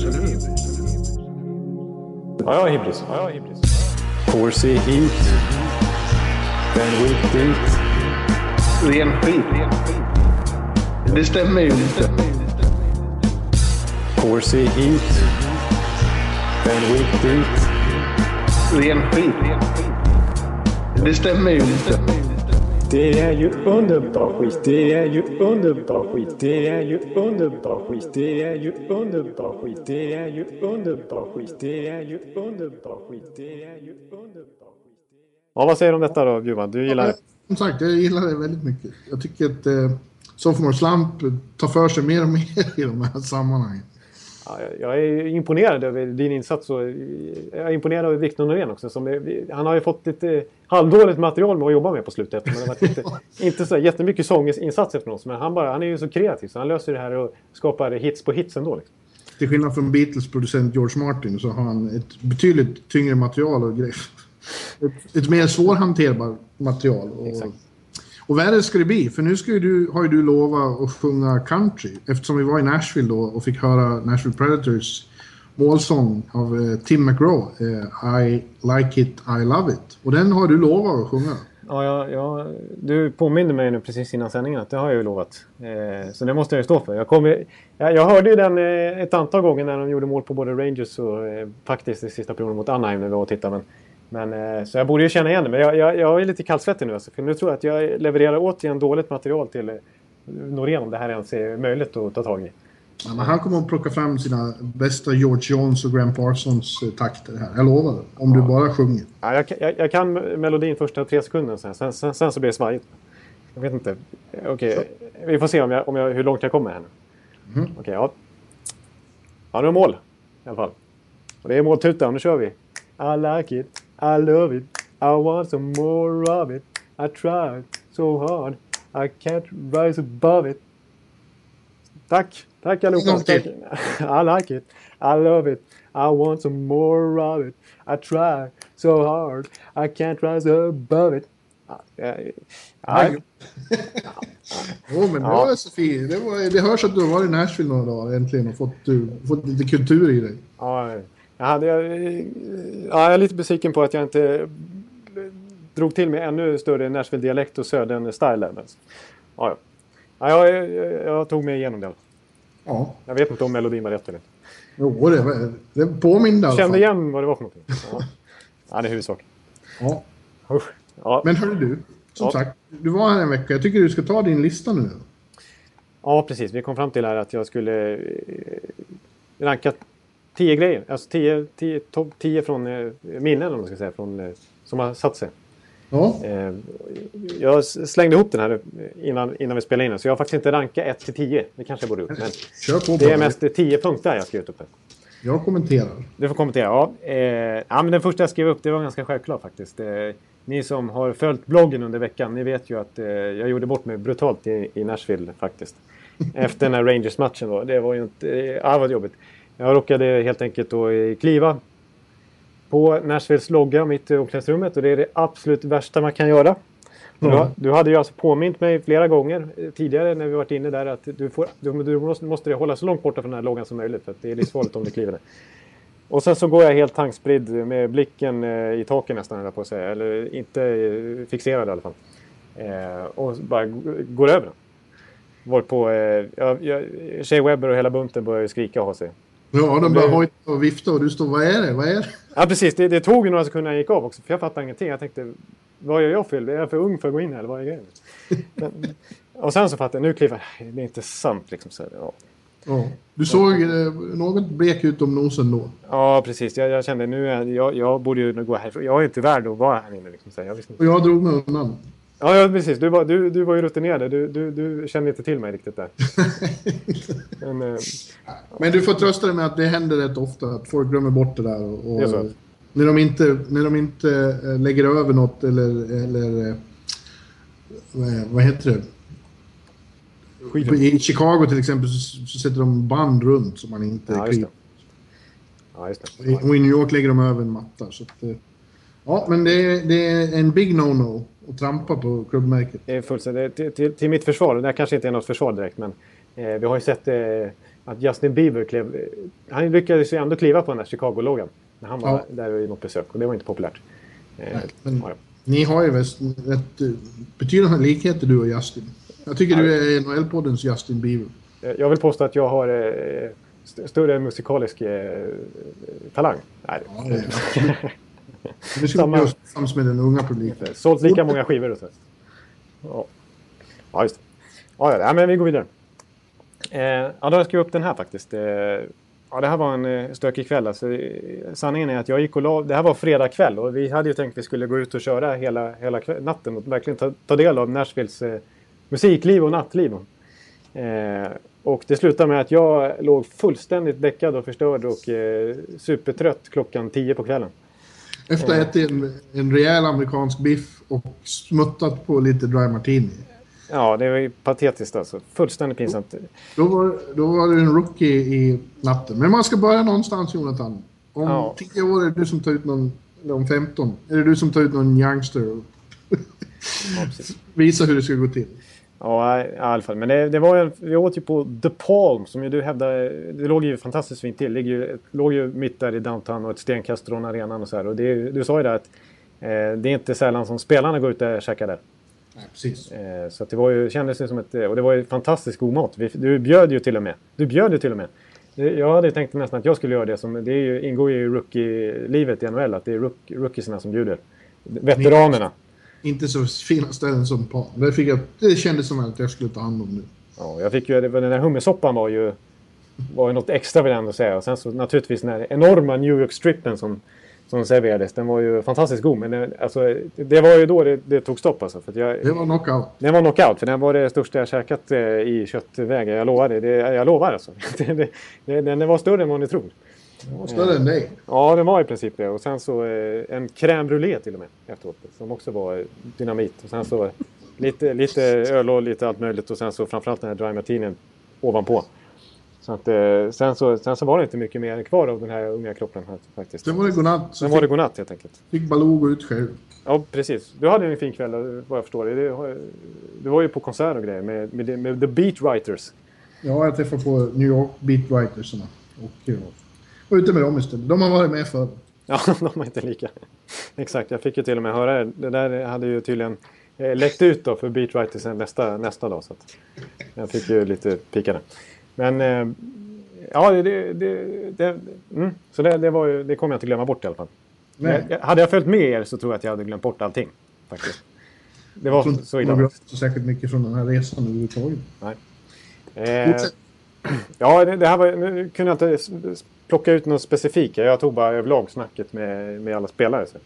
B: Ja, jag har hybris. Ja. Corsi hit. Ben Wick dit.
C: Ren skit. Det stämmer ju inte.
B: Corsi hit. Ben Wick dit.
C: Ren skit. Det stämmer ju inte.
B: Det är ju underbar skit, det är ju underbar skit, det är ju underbar skit, det är ju underbar skit, det är ju underbar skit, det är ju underbar skit, det är ju underbar skit. Ja, vad säger du om detta då, Bjurman? Du gillar det?
C: Som sagt, jag gillar det väldigt mycket. Jag tycker att eh, Sophomore Slump tar för sig mer och mer <laughs> i de här sammanhangen.
B: Ja, jag är imponerad över din insats och jag är imponerad över Victor Norén också. Som är, han har ju fått lite halvdåligt material med att jobba med på slutet. Men det har varit inte, <laughs> inte så jättemycket sånginsatser från oss. Men han, bara, han är ju så kreativ så han löser det här och skapar hits på hits ändå. Liksom.
C: Till skillnad från Beatles producent George Martin så har han ett betydligt tyngre material och grejer. <laughs> Ett, ett mer svårhanterbart material. Och,
B: Exakt
C: och värre ska det bli, för nu ska ju du, har ju du lovat att sjunga country. Eftersom vi var i Nashville då och fick höra Nashville Predators målsång av eh, Tim McGraw, eh, I like it, I love it. Och den har du lovat att sjunga.
B: Ja, ja, ja, du påminner mig nu precis innan sändningen att det har jag ju lovat. Eh, så det måste jag ju stå för. Jag, kom, jag, jag hörde ju den eh, ett antal gånger när de gjorde mål på både Rangers och eh, faktiskt i sista perioden mot Anaheim när vi var och tittade. Men, men, eh, så jag borde ju känna igen det. Men jag, jag, jag är lite kallsvettig nu alltså, För nu tror jag att jag levererar återigen dåligt material till eh, Norén om det här ens är möjligt att ta tag i.
C: Ja, men han kommer att plocka fram sina bästa George Jones och Graham Parsons eh, takter här. Jag lovar. Om du bara sjunger.
B: Ja, jag, jag, jag kan melodin första tre sekunderna sen, sen, sen, sen så blir det svajigt. Jag vet inte. Okej, vi får se om jag, om jag, hur långt jag kommer här nu.
C: Mhm.
B: Okej, ja. Ja, nu är mål. I alla fall. Och det är måltuta och nu kör vi. I like it, I love it, I want some more of it. I tried so hard, I can't rise above it. Tack! Tack allihopa! Tack. <laughs> I like it, I love it, I want some more of it. I try so hard, I can't rise above it. Jag- ja,
C: Jo, <laughs> men det var Sofie. Det, var, det hörs att du har varit i Nashville några dagar äntligen och fått, du, fått lite kultur i dig.
B: Ja, jag, hade, jag, ja, jag är lite besviken på att jag inte drog till med ännu större Nashville-dialekt och södern-style. där, Men, ja, ja. Ja, jag, jag, jag tog mig igenom det.
C: Ja,
B: Jag vet inte om melodin var rätt eller inte.
C: jo, det, var- det påminde i alla
B: Kände igen vad det var för någonting. <laughs> Ja, ja det är huvudsak.
C: Ja.
B: Ja,
C: Men hörru du, som
B: Ja.
C: sagt, du var här en vecka. Jag tycker du ska ta din lista nu.
B: ja, precis. Vi kom fram till här att jag skulle eh, ranka tio grejer. Alltså tio, tio, topp tio från eh, minnen, om man ska säga, från, eh, som har satt sig.
C: Ja,
B: Eh, jag slängde ihop den här innan, innan vi spelade in den, så jag har faktiskt inte rankat 1 till 10. Det kanske jag borde gjort. Men
C: kör på
B: det är mest 10 punkter jag skrivit upp. Här.
C: Jag kommenterar.
B: Du får kommentera. Ja, eh, ja, men den första jag skrev upp det var ganska självklart faktiskt. Eh, ni som har följt bloggen under veckan, ni vet ju att eh, jag gjorde bort mig brutalt i, i Nashville faktiskt. Efter den här Rangers-matchen då. Det var ju inte... Eh, ja, det var jobbigt. Jag råkade helt enkelt då kliva på Nashvilles logga mitt i omklädningsrummet och det är det absolut värsta man kan göra. Du,
C: Ja.
B: har- du hade ju alltså påmint mig flera gånger tidigare när vi varit inne där att du, får, du, du måste, måste hålla så långt borta från den här loggan som möjligt för att det är livsfarligt om du kliver där. Och sen så går jag helt tankspridd med blicken eh, i taket nästan, höll på att säga. Eller inte eh, fixerad i alla fall. Eh, och bara går över den. Varpå eh, jag, jag, Shea Webber och hela bunten börjar skrika och ha sig.
C: Ja, de börjar hojta och vifta och du står vad är det? Vad är det?
B: Ja precis, det, det tog ju några sekunder jag gick av också. För jag fattade ingenting. Jag tänkte, vad gör jag fel? Är jag för ung för att gå in här? Eller vad är grejen? <laughs> Men, och sen så fattade jag, nu kliver jag. Det är inte sant liksom. Så, ja.
C: Ja. Du såg eh, något blek ut om nosen då.
B: ja precis, jag, jag kände nu, jag, jag borde ju gå härifrån. Jag är inte värd att vara här inne liksom. Så jag visste inte.
C: Och jag drog mig undan.
B: Ja, ja precis. Du var, du, du var ju rutinerad. Du, du, du kände inte till mig riktigt där. <laughs>
C: Men, eh, Men, du får trösta dig med att det händer rätt ofta att folk glömmer bort det där. Och, och när, de inte, när de inte eh, lägger över något eller, eller eh, vad heter det? Skidor. I Chicago till exempel så, så, sätter de band runt så man inte ja, kliver. Ja. Och i New York lägger de över en matta. Så att, ja, men det är, det är en big no-no att trampa på klubbmärket.
B: Det är fullständigt. Till, till, till mitt försvar, det här kanske inte är något försvar direkt, men eh, vi har ju sett eh, att Justin Bieber klev... Han lyckades ju ändå kliva på den där Chicago-loggan när han var ja. där i något besök och det var inte populärt.
C: Eh, Nej, men ja. Ni har ju rätt eh, betydande likheter du och Justin. Jag tycker ja. du är NHL-poddens Justin Bieber.
B: Eh, jag vill påstå att jag har eh, st större musikalisk eh, talang. Nej, ja, <laughs>
C: Du ska Samma... sams med den unga publiken.
B: Sålt lika många skivor och så. Ja. ja, just det. Ja, ja, men vi går vidare. Eh, ja, då har jag skrivit upp den här faktiskt. Eh, ja, det här var en eh, stökig kväll. Alltså, eh, sanningen är att jag gick och la... Det här var fredag kväll och vi hade ju tänkt att vi skulle gå ut och köra hela, hela natten och verkligen ta, ta del av Nashvilles eh, musikliv och nattliv. Eh, och det slutade med att jag låg fullständigt däckad och förstörd och eh, supertrött klockan tio på kvällen.
C: Efter att ha ätit en, en rejäl amerikansk biff och smuttat på lite dry martini.
B: Ja, det var ju patetiskt alltså. Fullständigt pinsamt.
C: Då var, då var du en rookie i natten. Men man ska börja någonstans, Jonathan. Om ja. tio år är det du som tar ut någon... Eller om 15. Är det du som tar ut någon youngster? Ja, <laughs> Visa hur det ska gå till.
B: Ja, i alla fall. Men det, det var ju, vi åt ju på The Palm som ju du hävdade, det låg ju fantastiskt fint till. Det ju, låg ju mitt där i downtown och ett stenkast från arenan och så här. Och det, du sa ju där att eh, det är inte sällan som spelarna går ut och käkar där.
C: Nej, precis.
B: Eh, så det var ju, kändes det som ett, och det var ju fantastiskt god mat. Vi, du bjöd ju till och med. Du bjöd ju till och med. Jag hade tänkt nästan att jag skulle göra det. Som, det är ju, ingår ju i rookie-livet i NHL, att det är rook, rookiesarna som bjuder. Veteranerna
C: inte så fina ställen som Pan. Det, fick jag, det kändes som att jag skulle ta hand om nu.
B: Ja, jag fick ju, den där hummersoppan var ju, var ju något extra vill jag ändå säga. Och sen så naturligtvis den här enorma New York-strippen som, som serverades. Den var ju fantastiskt god. Men det, alltså, det var ju då det, det tog stopp alltså. För jag,
C: det var knockout.
B: Det var knockout. För den var det största jag käkat eh, i köttväg. Jag lovar det. det jag lovar alltså. <laughs> det, det, den var större än vad ni tror.
C: Den var än dig.
B: Ja, den var i princip det. Och sen så eh, en crème brûlée till och med efteråt. Som också var dynamit. Och sen så lite, lite öl och lite allt möjligt. Och sen så framförallt den här dry martinin ovanpå. Så att, eh, sen, så, sen så var det inte mycket mer kvar av den här unga kroppen här, faktiskt.
C: Sen var det godnatt.
B: Sen var det godnatt helt enkelt.
C: Fick Baloo gå ut själv.
B: Ja, precis. Du hade en fin kväll vad jag förstår. Du, du var ju på konsert och grejer med, med, med The Beat Writers.
C: Ja, jag träffade på New York Beat Writersarna. Och, var ute med dem istället. De har varit med för. <laughs>
B: Ja, de var inte lika. Exakt, jag fick ju till och med höra det. Det där hade ju tydligen eh, läckt ut då för beatwriters nästa, nästa dag. Så jag fick ju lite pikade. Men eh, ja, det, det, det, mm. så det, det, var ju, det kommer jag inte glömma bort i alla fall. Nej. hade jag följt med er så tror jag att jag hade glömt bort allting. Faktiskt. Det var så, så illa.
C: Jag så särskilt mycket från den här resan överhuvudtaget.
B: Nej. Eh, <clears throat> ja, det, det, här var, nu kunde jag inte plocka ut något specifikt. Jag tog bara överlag snacket med, med alla spelare. Så.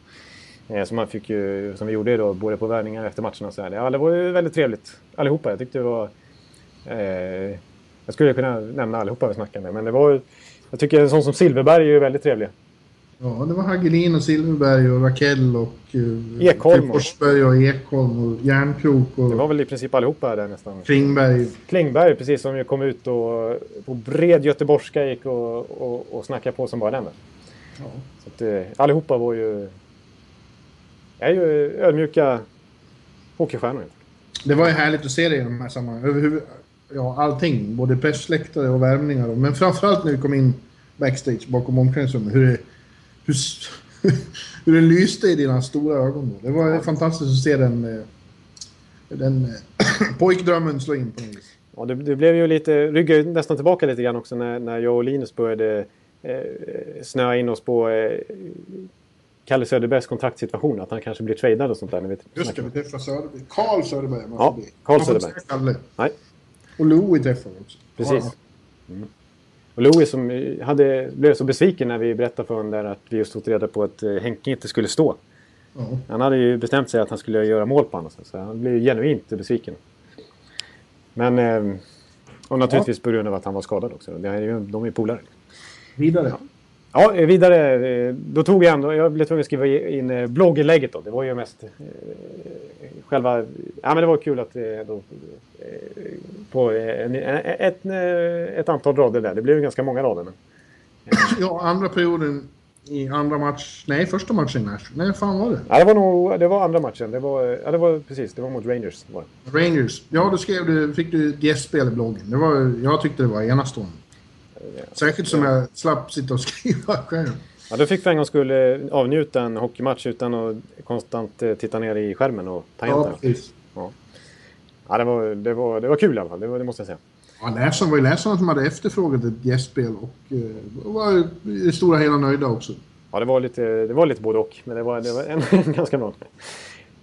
B: Eh, som, man fick ju, som vi gjorde då, både på värvningar efter matcherna. Så här. Ja, det var ju väldigt trevligt allihopa. Jag tyckte det var... Eh, jag skulle kunna nämna allihopa vi snackade med. Men det var Jag tycker en sån som Silverberg är ju väldigt trevlig.
C: Ja, det var Hagelin och Silverberg och Rakell och...
B: Uh, Ekholm.
C: Forsberg och Ekholm och Järnkrok och...
B: Det var väl i princip allihopa där nästan.
C: Klingberg.
B: Klingberg, precis som ju kom ut och på bred göteborgska gick och, och, och snackade på som bara den. Ja. Så att, uh, allihopa var ju... är ju ödmjuka hockeystjärnor.
C: Det var ju härligt att se det i de här sammanhangen. Ja, allting. Både pressläktare och värmningar. Men framförallt när vi kom in backstage bakom omklädningsrummet. Hur det hur, <laughs> hur det lyste i dina stora ögon. Då. Det var ja. fantastiskt att se den, eh, den eh, <clears throat> pojkdrömmen slå in på något vis.
B: Ja, det, det, blev ju lite, ryggade nästan tillbaka lite grann också när, när jag och Linus började eh, snöa in oss på eh, Kalle Söderbergs kontraktssituation. Att han kanske blir tradad och sånt där. Ni vet,
C: Just det, vi träffade Söderberg. Karl Söderberg.
B: Ja, Karl Söderberg.
C: Nej. Och Louie träffade vi också.
B: Precis. Mm. Och Louis som hade, blev så besviken när vi berättade för honom där att vi just fått reda på att eh, Henke inte skulle stå. Ja. Han hade ju bestämt sig att han skulle göra mål på honom. Så han blev genuint besviken. Men... Eh, och naturligtvis ja. på grund av att han var skadad också. De är ju polare.
C: Vidare.
B: Ja. Ja, vidare. Eh, då tog jag ändå, jag blev tvungen att skriva in eh, blogginlägget då. Det var ju mest eh, själva, ja men det var kul att då, på en, ett, ett antal rader där. Det blev ju ganska många rader. Men,
C: ja, andra perioden i andra match, nej första matchen Nash. Nej, fan var det?
B: Ja, det var nog, det var andra matchen. Det var, ja, det var precis, det var mot Rangers. Var
C: Rangers. Ja, då skrev du, fick du ett gästspel i bloggen. Det var, jag tyckte det var enastående. Särskilt som jag slapp sitta och skriva själv.
B: Ja, då fick för en gång skulle avnjuta en hockeymatch utan att konstant eh, titta ner i skärmen och
C: tangenten. Ja, precis. Ja.
B: Ja, det, var, det, var, det var kul i alla fall, det, var, det måste jag säga.
C: Ja, läsarna var ju läsarna som hade efterfrågat ett gästspel och eh, var i stora hela nöjda också.
B: Ja, det var lite, det var lite både och, men det var, det var en, <laughs> ganska bra.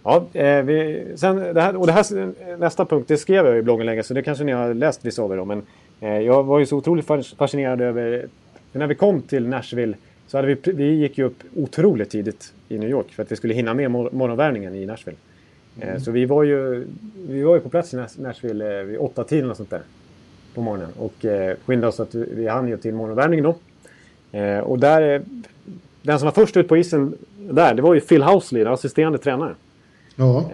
B: Ja, eh, vi, sen det här, och det här, nästa punkt, det skrev jag i bloggen länge, så det kanske ni har läst vissa av er om. Men jag var ju så otroligt fascinerad över... När vi kom till Nashville så hade vi, vi gick ju upp otroligt tidigt i New York för att vi skulle hinna med morgonvärmningen i Nashville. Eh, mm. Så vi var, ju, vi var ju på plats i Nashville eh, vid åtta tiden och sånt där. På morgonen. Och eh, skyndade oss att vi hann ju till morgonvärmningen då. och där... Den som var först ut på isen där, det var ju Phil Housley, assisterande tränare.
C: Ja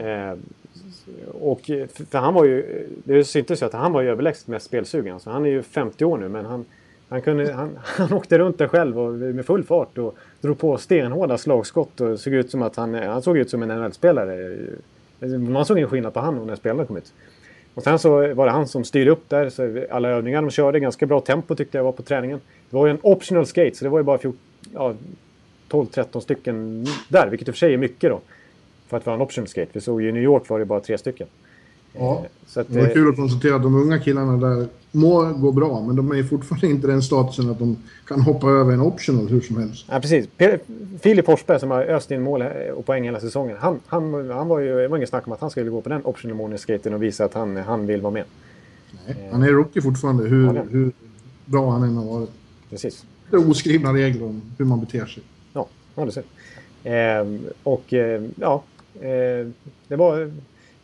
B: och eh, för han var ju, det syntes ju att han var ju överlägset mest spelsugen. Så han är ju 50 år nu men han, han, kunde, han, <laughs> han åkte runt där själv och med full fart och drog på stenhårda slagskott och såg ut som att han, eh, han såg ut som en NHL-spelare. Eh, man såg ingen skillnad på honom när spelarna kom ut. Och sen så var det han som styrde upp där. Så alla övningar de körde, ganska bra tempo tyckte jag var på träningen. Det var ju en optional skate så det var ju bara ja, 12-13 stycken där, vilket i och för sig är mycket då för att vara en option skate. Vi såg ju i New York var det bara tre stycken.
C: Ja, eh, så att, det var kul att konstatera att de unga killarna där må gå bra, men de är fortfarande inte den statusen att de kan hoppa över en optional hur som helst.
B: Ja, precis. Filip Forsberg som har öst in mål och poäng hela säsongen. Han, han, han var ju, det var ingen snack om att han skulle gå på den optional morning och visa att han, han vill vara med.
C: Nej, han är rookie fortfarande, hur, ja, hur bra han än har varit.
B: Precis.
C: Det är oskrivna regler om hur man beter sig.
B: Ja, ja det ser. Ehm, och eh, ja, Eh, det var...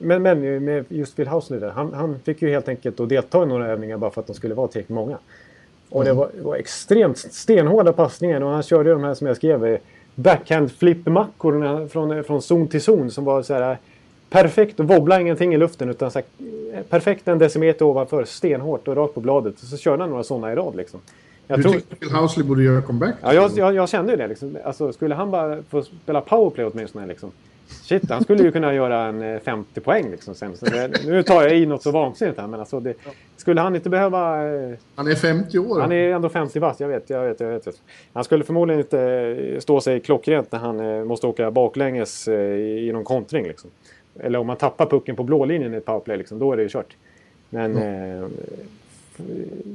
B: Men, men med just Phil Housley han, han fick ju helt enkelt att delta i några övningar bara för att de skulle vara tillräckligt många. Och det mm. var, var, extremt stenhårda passningar och han körde de här som jag skrev eh, backhand flip-mackor från, från zon till zon som var så här perfekt och wobbla ingenting i luften utan så här, eh, perfekt en decimeter ovanför, stenhårt och rakt på bladet. Och så körde han några sådana i rad liksom.
C: Jag du tror... tyckte Phil Housley borde göra comeback?
B: Ja, jag, jag, jag, kände ju det. Liksom. Alltså, skulle han bara få spela powerplay åtminstone liksom, Shit, han skulle ju kunna göra en 50 eh, poäng liksom sen. Det, nu tar jag i något så vansinnigt här, men alltså det, skulle han inte behöva...
C: Eh, han är 50 år.
B: Han är ändå 50 bast, jag vet, jag vet, jag vet. Han skulle förmodligen inte eh, stå sig klockrent när han måste åka baklänges i någon kontring liksom. Eller om man tappar pucken på blålinjen i ett powerplay, liksom, då är det ju kört. Men mm.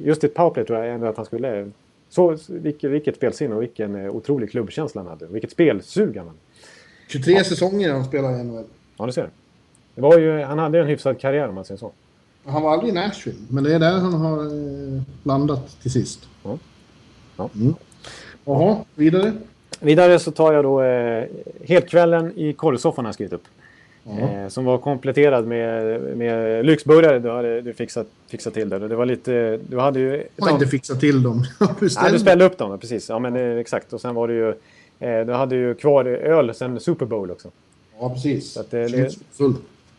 B: just i ett powerplay tror jag ändå att han skulle... Så, vilket, vilket spelsinne och vilken otrolig klubbkänsla han hade. Vilket spelsug han hade.
C: 23 ja. säsonger han spelade i NHL.
B: Ja, det ser du. Det var ju, han hade en hyfsad karriär om man säger så.
C: Han var aldrig i Nashville, men det är där han har eh, landat till sist. Ja.
B: Ja.
C: Mm. Jaha, vidare?
B: Vidare så tar jag då eh, helkvällen i korvsoffan har jag skrivit upp. Eh, som var kompletterad med, med lyxburgare du hade du fixat, fixat till där. Det var lite... Du hade ju...
C: Jag har inte fixat till dem. <laughs>
B: Nej, du ställde upp dem, precis. Ja, men eh, exakt. Och sen var det ju Eh, du hade ju kvar öl sen Super Bowl också.
C: Ja, precis. Så att, det.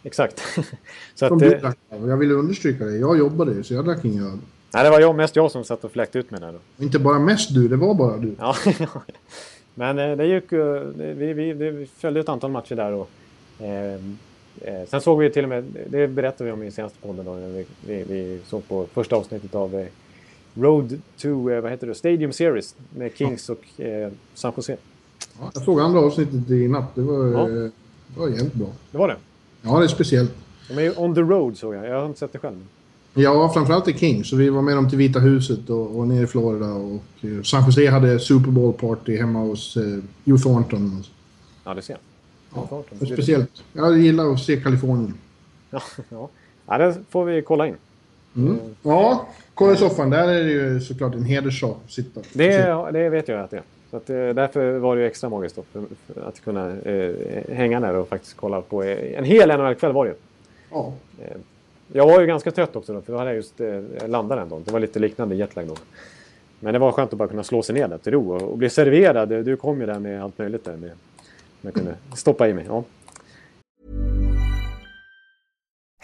B: Exakt. <laughs>
C: så att, eh, jag vill understryka det. Jag jobbade ju, så jag drack ingen öl.
B: Nej, det var jag, mest jag som satt och fläkte ut med det. Då.
C: Inte bara mest du, det var bara du.
B: ja, <laughs> Men eh, det gick vi, vi, vi följde ett antal matcher där. Och, eh, sen såg vi till och med, det berättade vi om i senaste podden, då, vi, vi, vi såg på första avsnittet av eh, Road to, eh, vad heter det, Stadium Series med Kings och eh, San Jose.
C: Ja, jag såg andra avsnittet i natt. Det var, ja. det var jävligt bra.
B: Det var det?
C: Ja, det är speciellt.
B: De är on the road såg jag. Jag har inte sett det själv.
C: Ja, framförallt i Kings. Så vi var med dem till Vita huset och, och nere i Florida. Och, eh, San Jose hade Super Bowl party hemma hos eh, Hugh Thornton.
B: Ja, det ser jag.
C: Ja, speciellt. Jag gillar att se Kalifornien. <laughs>
B: Ja, ja. ja det får vi kolla in.
C: Mm. Ja, KS-soffan, där är det ju såklart en hederssak att sitta.
B: Det, det vet jag att det är. Så att, eh, därför var det ju extra magiskt då, att kunna eh, hänga där och faktiskt kolla på eh, en hel NHL-kväll var det ju.
C: Ja.
B: Eh, jag var ju ganska trött också då, för då hade jag just eh, landat en dag. Det var lite liknande jetlag då. Men det var skönt att bara kunna slå sig ner där till ro och, och bli serverad. Du kom ju där med allt möjligt där. Med, jag kunde stoppa i mig. Ja.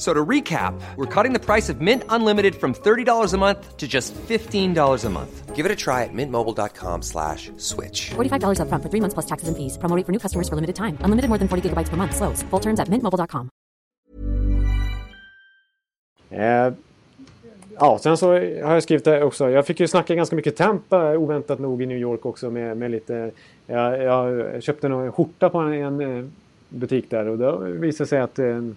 E: So to recap, we're cutting the price of Mint Unlimited from $30 a month to just $15 a month. Give it a try at mintmobile.com slash switch.
F: $45 upfront for three months plus taxes and fees. Promo rate for new customers for limited time. Unlimited more than 40 gigabytes per month. Slows. Full terms at mintmobile.com.
B: Eh, ja, sen så har jag skrivit det också. Jag fick ju snacka ganska mycket Tampa oväntat nog i New York också med, med lite... Jag, jag köpte en skjorta på en, en eh, butik där och då visade sig att en,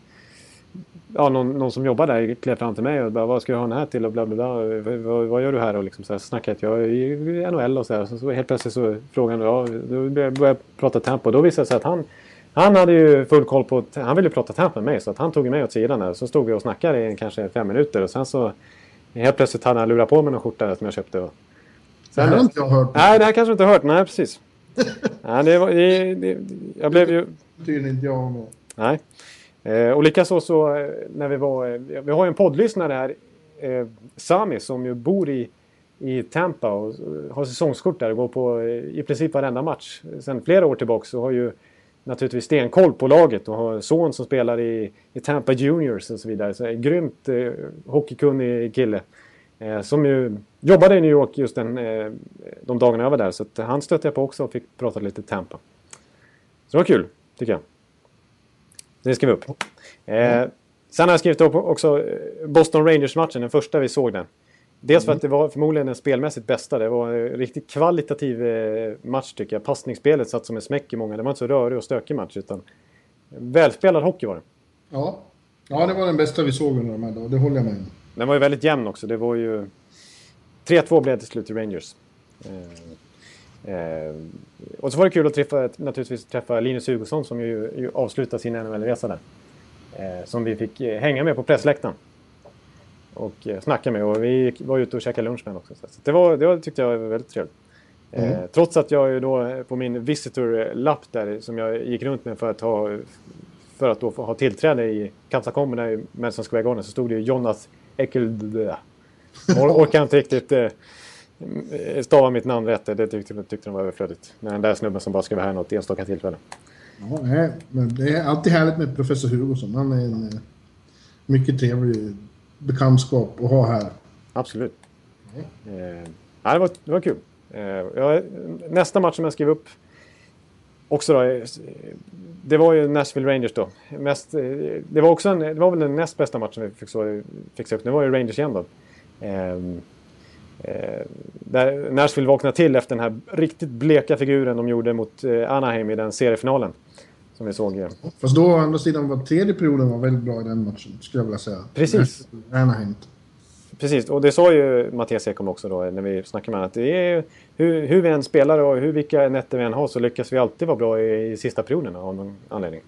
B: ja, någon, någon som jobbar där klev fram till mig och bara vad ska du ha den här till och bla bla bla. Vad, vad gör du här och liksom så här snackade jag i NHL och så här. Så, så helt plötsligt så frågade han, ja, då började jag prata Tampa och då visade det sig att han han hade ju full koll på... Han ville prata Tampa med mig så att han tog mig åt sidan där. Så stod vi och snackade i kanske fem minuter och sen så helt plötsligt hade han lurat på mig någon skjorta som jag köpte. Och,
C: sen, det här har inte jag hört.
B: Nej, det här kanske du inte har hört. Nej, precis. <laughs> nej, det var, det, det, jag blev ju...
C: Det inte jag med.
B: Nej. Eh, och likaså så eh, när vi var... Eh, vi har ju en poddlyssnare här, eh, Sami, som ju bor i, i Tampa och har säsongskort där och går på eh, i princip varenda match. Sen flera år tillbaka så har ju naturligtvis stenkoll på laget och har son som spelar i, i Tampa Juniors och så vidare. Så en grymt eh, hockeykunnig kille. Eh, som ju jobbade i New York just den, eh, de dagarna jag var där. Så att han stötte jag på också och fick prata lite Tampa. Så det var kul, tycker jag. Det skrev vi upp. Eh, sen har jag skrivit upp också eh, Boston Rangers-matchen, den första vi såg den. Dels för att det var förmodligen den spelmässigt bästa. Det var en riktigt kvalitativ eh, match tycker jag. Passningsspelet satt som en smäck i många. Det var inte så rörig och stökig match utan välspelad hockey var det.
C: Ja. ja, det var den bästa vi såg under de här dagarna. Det håller jag med om.
B: Den var ju väldigt jämn också. Det var ju... 3-2 blev det till slut till Rangers. Eh, eh, och så var det kul att träffa, naturligtvis träffa Linus Hugosson som ju, ju avslutade sin NHL-resa där. Eh, som vi fick hänga med på pressläktaren och eh, snacka med. Och vi var ute och käkade lunch med honom också. Så det, var, det var, tyckte jag var väldigt trevligt. Mm. Eh, trots att jag ju då eh, på min visitor-lapp där som jag gick runt med för att ha, för att då ha tillträde i katakomberna i Madison Square Garden så stod det ju Jonas Eckel... Or, orkar inte riktigt eh, stava mitt namn rätt. Det tyckte, tyckte de var överflödigt. Den där snubben som bara vara här något enstaka tillfälle.
C: Ja, nej, men det är alltid härligt med professor Hugosson. Han är en mycket trevlig bekantskap att ha här.
B: Absolut. Mm. Eh, det, var, det var kul. Eh, jag, nästa match som jag skrev upp också då, eh, det var ju Nashville Rangers då. Mest, eh, det, var också en, det var väl den näst bästa matchen vi fick, så, fick upp. Det var ju Rangers igen då. Eh, eh, där Nashville vaknade till efter den här riktigt bleka figuren de gjorde mot eh, Anaheim i den seriefinalen. Som vi såg.
C: Fast då å andra sidan var tredje perioden var väldigt bra i den matchen, skulle jag vilja säga.
B: Precis.
C: Anaheim.
B: Precis, och det sa ju Mattias Ekholm också då när vi snackade med honom. Att det är, hur, hur vi än spelar och hur, vilka nätter vi än har så lyckas vi alltid vara bra i, i sista perioderna av någon anledning.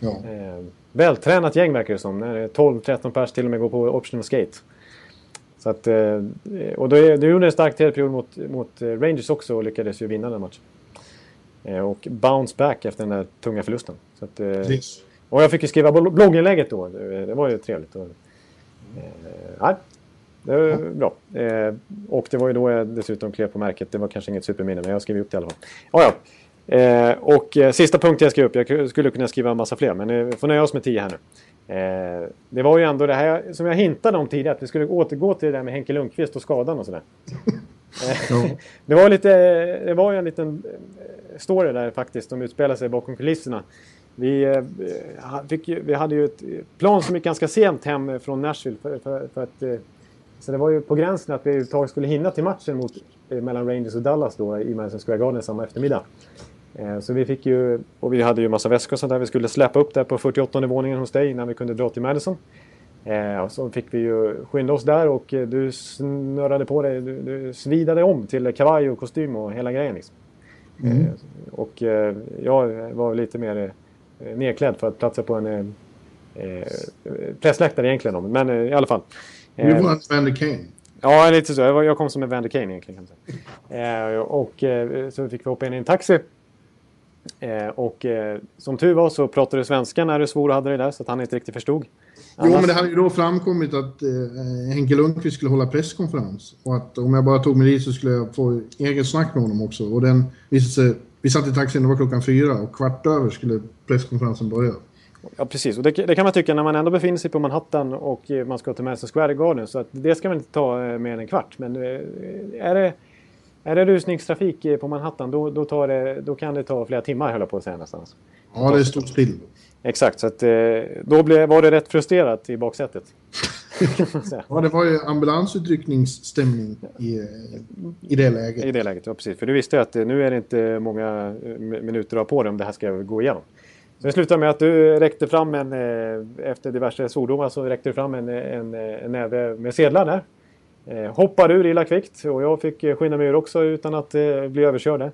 C: Ja.
B: Eh, vältränat gäng verkar det som. 12-13 pers till och med går på optional skate. Så att, eh, och då, då gjorde en stark tredje mot, mot Rangers också och lyckades ju vinna den matchen. Eh, och bounce back efter den där tunga förlusten. Så att,
C: Precis.
B: och jag fick ju skriva blogginlägget då. Det var ju trevligt. Och, eh, det var bra. Eh, och det var ju då jag dessutom klev på märket. Det var kanske inget superminne, men jag skrev upp det i alla fall. Oh, ja. Eh, och eh, sista punkten jag skrev upp, jag skulle kunna skriva en massa fler, men vi får nöja oss med tio här nu. Eh, det var ju ändå det här som jag hintade om tidigare, att vi skulle återgå till det där med Henke Lundqvist och skadan och sådär. <laughs> Eh, det, var lite, det var ju en liten eh, story där faktiskt, som utspelade sig bakom kulisserna. Vi, fick, vi hade ju ett plan som gick ganska sent hem från Nashville för, för, för att så det var ju på gränsen att vi överhuvudtaget skulle hinna till matchen mot, eh, mellan Rangers och Dallas då i Madison Square Garden samma eftermiddag. Eh, så vi fick ju, och vi hade ju massa väskor och sånt där. Vi skulle släppa upp där på 48 våningen hos dig innan vi kunde dra till Madison. Eh, och så fick vi ju skynda oss där och eh, du snurrade på dig, du, du svidade om till kavaj och kostym och hela grejen. Liksom. Mm. Eh, och eh, jag var lite mer eh, nedklädd för att platsa på en eh, pressläktare egentligen. Men i alla fall.
C: Du var en Vander Kane.
B: Ja, lite så. Jag kom som en Vander Kane egentligen. Kan och så fick vi hoppa in i en taxi. Och som tur var så pratade du svenska när du svor och hade det där så att han inte riktigt förstod.
C: Jo, men det hade ju då framkommit att eh, Henke Lundqvist skulle hålla presskonferens. Och att om jag bara tog mig dit så skulle jag få eget snack med honom också. Och den visade sig... Vi satt i taxin, det var klockan fyra och kvart över skulle presskonferensen börja.
B: Ja, precis. Och det, det, kan man tycka när man ändå befinner sig på Manhattan och man ska till Madison Square Garden. Så att det ska man inte ta eh, mer än en kvart. Men eh, är det, är det rusningstrafik på Manhattan då, då, det, då kan det ta flera timmar, höll jag på att säga nästan.
C: Ja, det står still.
B: Exakt, så att, eh, då blev, var det rätt frustrerat i baksätet. <laughs>
C: ja, det var ju ambulansutryckningsstämning i, i det läget.
B: I det läget, ja precis. För du visste att eh, nu är det inte många eh, minuter ha på dig om det här ska gå igenom. Så det slutade med att du räckte fram en, efter diverse svordomar så räckte du fram en, en, en näve med sedlar där. Eh, Hoppade ur illa kvickt och jag fick eh, skynda mig ur också utan att eh, bli överkörd.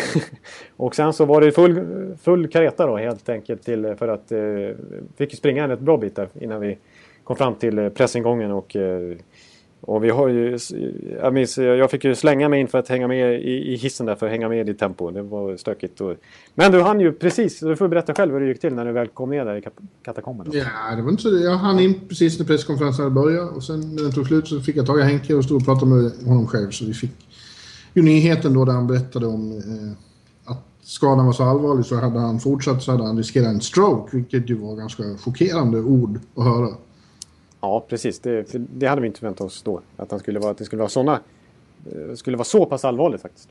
B: <laughs> och sen så var det full, full kareta då helt enkelt till, för att eh, fick springa en ett bra bit där innan vi kom fram till pressingången och eh, och vi har ju, jag minns, jag fick ju slänga mig in för att hänga med i, i hissen där för att hänga med i tempo. Det var stökigt. Och, men du hann ju precis, du får berätta själv hur det gick till när du väl kom ner där i katakomben.
C: Ja, det var inte så. Jag hann in precis när presskonferensen hade börjat och sen när den tog slut så fick jag tag i Henke och stod och pratade med honom själv så vi fick ju nyheten då där han berättade om eh, att skadan var så allvarlig så hade han fortsatt så hade han riskerat en stroke, vilket ju var ganska chockerande ord att höra.
B: Ja, precis. Det, det hade vi inte förväntat oss då. Att, han skulle vara, att det skulle vara såna, eh, skulle vara så pass allvarligt faktiskt.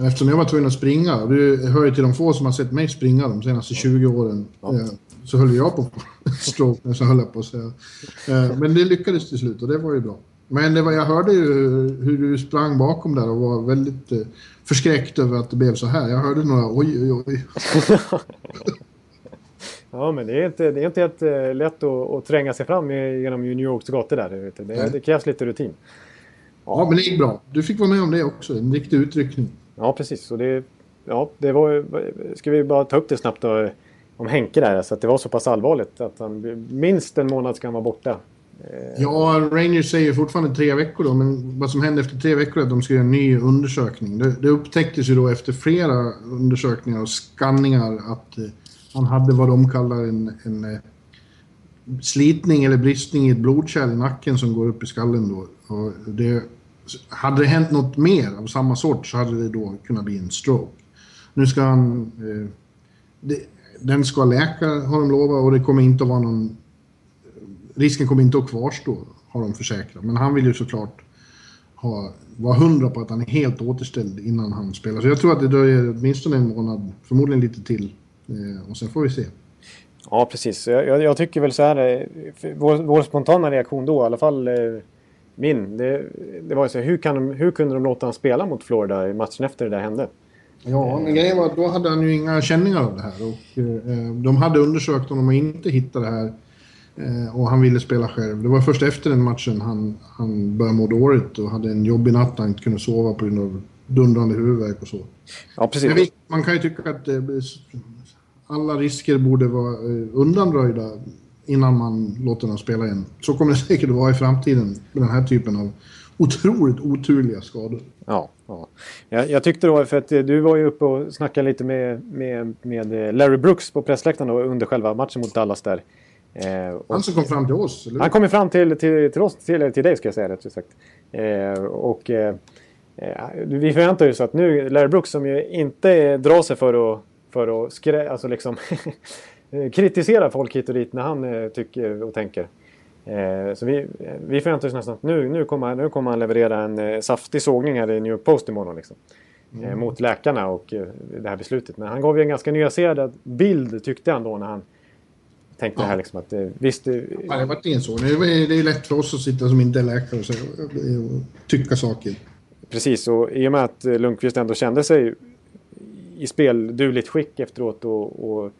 C: Eftersom jag var tvungen att springa, du hör ju till de få som har sett mig springa de senaste 20 åren, ja. Eh, så höll jag på <laughs> stroke, så höll jag på att säga. Eh, men det lyckades till slut och det var ju bra. Men det var, jag hörde ju hur du sprang bakom där och var väldigt förskräckt över att det blev så här. Jag hörde några oj, oj, oj. <laughs> <laughs>
B: ja, men det är inte, det är inte helt eh, lätt att, att tränga sig fram genom New Yorks gator där. Det, det krävs lite rutin.
C: Ja. ja, men det gick bra. Du fick vara med om det också. En riktig utryckning.
B: Ja, precis. Och det, ja, det var, ska vi bara ta upp det snabbt då, om Henke där. Så att det var så pass allvarligt att han minst en månad ska han vara borta.
C: Eh, ja, Rangers säger fortfarande tre veckor då, men vad som hände efter tre veckor är att de ska göra en ny undersökning. Det, det upptäcktes ju då efter flera undersökningar och skanningar att eh, han hade vad de kallar en, en eh, slitning eller bristning i ett blodkärl i nacken som går upp i skallen då. Och det, hade det hänt något mer av samma sort så hade det då kunnat bli en stroke. Nu ska han... Eh, det, den ska läka har de lovat och det kommer inte att vara någon risken kommer inte att kvarstå, har de försäkrat. Men han vill ju såklart ha, vara hundra på att han är helt återställd innan han spelar. Så jag tror att det dröjer åtminstone en månad, förmodligen lite till. Eh, och sen får vi se.
B: Ja, precis. Jag, jag tycker väl så här, eh, vår, vår, spontana reaktion då, i alla fall eh, min, det, det var ju så här, hur, kan de, hur kunde de låta honom spela mot Florida i matchen efter det där hände?
C: Ja, men grejen var att då hade han ju inga känningar av det här. Och, eh, de hade undersökt honom och inte hittat det här Eh, och han ville spela själv. Det var först efter den matchen han, han började må dåligt och hade en jobbig natt han inte kunde sova på grund av dundrande huvudvärk och så.
B: Ja, precis.
C: Vi, man kan ju tycka att det, alla risker borde vara eh, undanröjda innan man låter dem spela igen. Så kommer det <laughs> säkert vara i framtiden med den här typen av otroligt oturliga skador.
B: Ja, ja. Jag, jag tyckte då, för att eh, du var ju uppe och snackade lite med, med, med Larry Brooks på pressläktaren under själva matchen mot Dallas där.
C: Eh, han som kom fram till oss?
B: Eller? Han kom fram till, till, till oss, till, till dig ska jag säga rätt sagt. Eh, och eh, eh vi förväntar oss att nu, Larry Brooks som ju inte drar sig för att, för att skrä, alltså liksom <laughs> kritisera folk hit och dit när han eh, tycker och tänker. Eh, så vi, vi förväntar oss nästan att nu, nu, kommer, nu kommer han leverera en saftig sågning här i New York Post imorgon. Liksom. Mm. mot läkarna och det här beslutet. Men han gav ju en ganska nyanserad bild tyckte han då när han tänkte ja. här liksom att visst...
C: Ja, det har varit en så. Det är, lätt för oss att sitta som inte är läkare och, och tycka saker.
B: Precis, och i och med att Lundqvist ändå kände sig i speldugligt skick efteråt och, och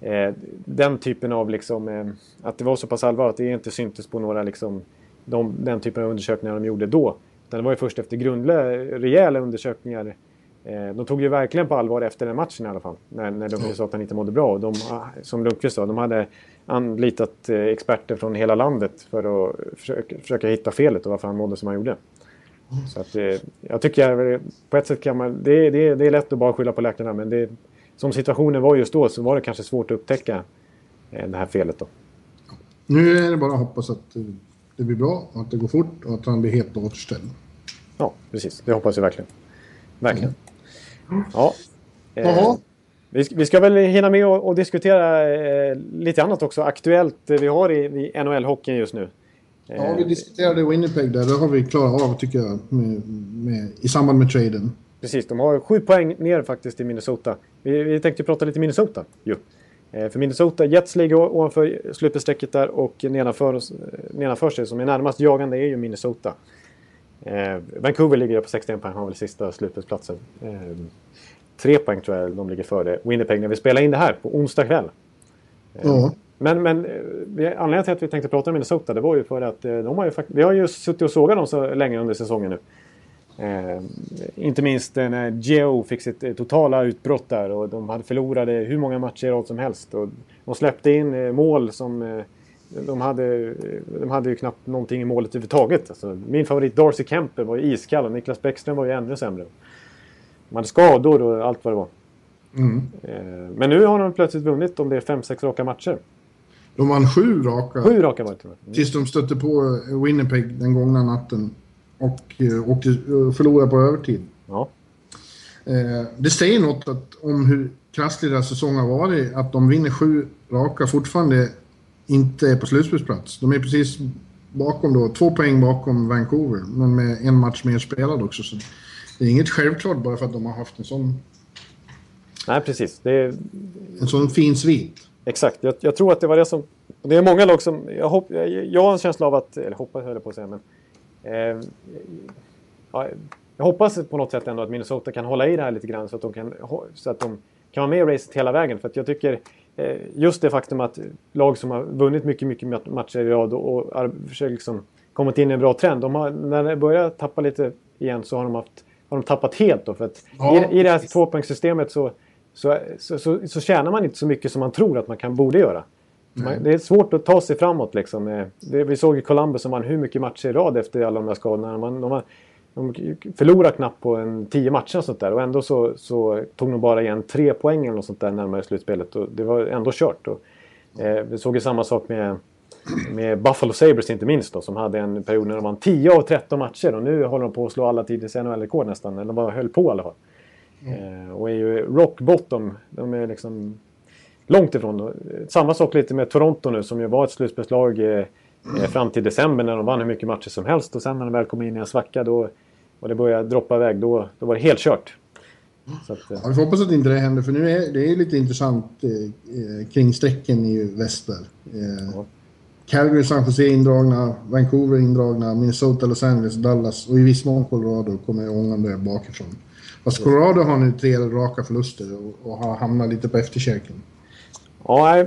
B: eh, den typen av liksom, eh, att det var så pass allvarligt att det inte syntes på några liksom, de, den typen av undersökningar de gjorde då. Utan det var ju först efter grundliga, rejäla undersökningar. Eh, de tog ju verkligen på allvar efter den matchen i alla fall. När, när Lundqvist sa att han inte mådde bra. De, som Lundqvist sa, de hade anlitat eh, experter från hela landet för att försöka, försöka hitta felet och varför han mådde som han gjorde. Så att, eh, jag tycker på ett sätt kan man... Det, det, det är lätt att bara skylla på läkarna men det, som situationen var just då så var det kanske svårt att upptäcka eh, det här felet då.
C: Nu är det bara att hoppas att det blir bra och att det går fort och att han blir helt återställd.
B: Ja, precis. Det hoppas jag verkligen. Verkligen. Mm. Ja.
C: Eh,
B: vi, vi, ska väl hinna med och, och diskutera eh, lite annat också aktuellt vi har i, i NHL-hockeyn just nu.
C: Ja, vi diskuterade Winnipeg där. Det har vi klarat av tycker jag med, med, i samband med traden.
B: Precis, de har sju poäng ner faktiskt i Minnesota. Vi, vi tänkte prata lite Minnesota ju. Eh, för Minnesota, Jets ligger ovanför slutbestrecket där och nedanför, nedanför sig som är närmast jagande är ju Minnesota. Eh, Vancouver ligger på 61 poäng, har väl sista slutspelsplatsen. Eh, tre poäng tror jag de ligger före Winnipeg när vi spelar in det här på onsdag kväll. Eh, ja. Men, men eh, anledningen till att vi tänkte prata om Minnesota det var ju för att eh, de har ju, vi har ju suttit och sågat dem så länge under säsongen nu. Eh, inte minst när Geo fick sitt eh, totala utbrott där och de hade förlorade hur många matcher i rad som helst. Och de släppte in eh, mål som... Eh, de, hade, de hade ju knappt någonting i målet överhuvudtaget. Alltså, min favorit Darcy Kemper var ju iskall och Niklas Bäckström var ju ännu sämre. De hade skador och allt vad det var. Mm. Eh, men nu har de plötsligt vunnit om det är 5-6 raka matcher.
C: De vann sju raka.
B: Sju raka var det,
C: mm. Tills de stötte på Winnipeg den gångna natten. Och eh, åkte, eh, förlorade på övertid.
B: Ja.
C: Eh, det säger något att, om hur krasslig deras säsong har varit. Att de vinner sju raka fortfarande inte är på slutspelsplats. De är precis bakom då, två poäng bakom Vancouver. Men med en match mer spelad också. Så det är inget självklart bara för att de har haft en sån...
B: Nej, precis. Det.
C: En sån fin svit.
B: Exakt. Jag, jag, tror att det var det som... Det är många lag som... Jag, hopp, jag, jag har en känsla av att... Eller hoppas höll jag på att säga, men... Eh, ja, jag hoppas på något sätt ändå att Minnesota kan hålla i det här lite grann så att de kan, så att de kan vara med i racet hela vägen. För jag tycker eh, just det faktum att lag som har vunnit mycket, mycket matcher i rad och, och försöker liksom kommit in i en bra trend. De har, när det börjar tappa lite igen så har de, haft, har de tappat helt. Då, för att ja. i, i det här tvåpoängssystemet så, så, så, så, så tjänar man inte så mycket som man tror att man kan, borde göra. Man, det är svårt att ta sig framåt. Liksom. Eh, det, vi såg ju Columbus som vann hur mycket matcher i rad efter alla de där skadorna. Man, de, de förlorade knappt på en tio matcher och sånt där. Och ändå så, så, tog de bara igen tre poäng eller sånt där närmare slutspelet. Och det var ändå kört. Och, eh, vi såg ju samma sak med, med Buffalo Sabres inte minst då, som hade en period när de vann 10 av 13 matcher. Och nu håller de på att slå alla tiders NHL-rekord nästan. Eller de bara höll på i alla fall. Mm. Eh, och är ju rock bottom. De är liksom långt ifrån. Samma sak lite med Toronto nu som ju var ett slutspelslag eh, eh, fram till december när de vann hur mycket matcher som helst. Och sen när de väl kom in i en svacka då, och det började droppa iväg, då, då var det helt kört.
C: Så att, ja, vi får hoppas att inte det händer, för nu är det är lite intressant eh, eh kring strecken i väster. Eh, ja. Calgary, San Jose indragna, Vancouver indragna, Minnesota, Los Angeles, Dallas och i viss mån Colorado kommer ångande bakifrån. Fast Colorado har nu tre raka förluster och, och har hamnat lite på efterkälken.
B: Ja,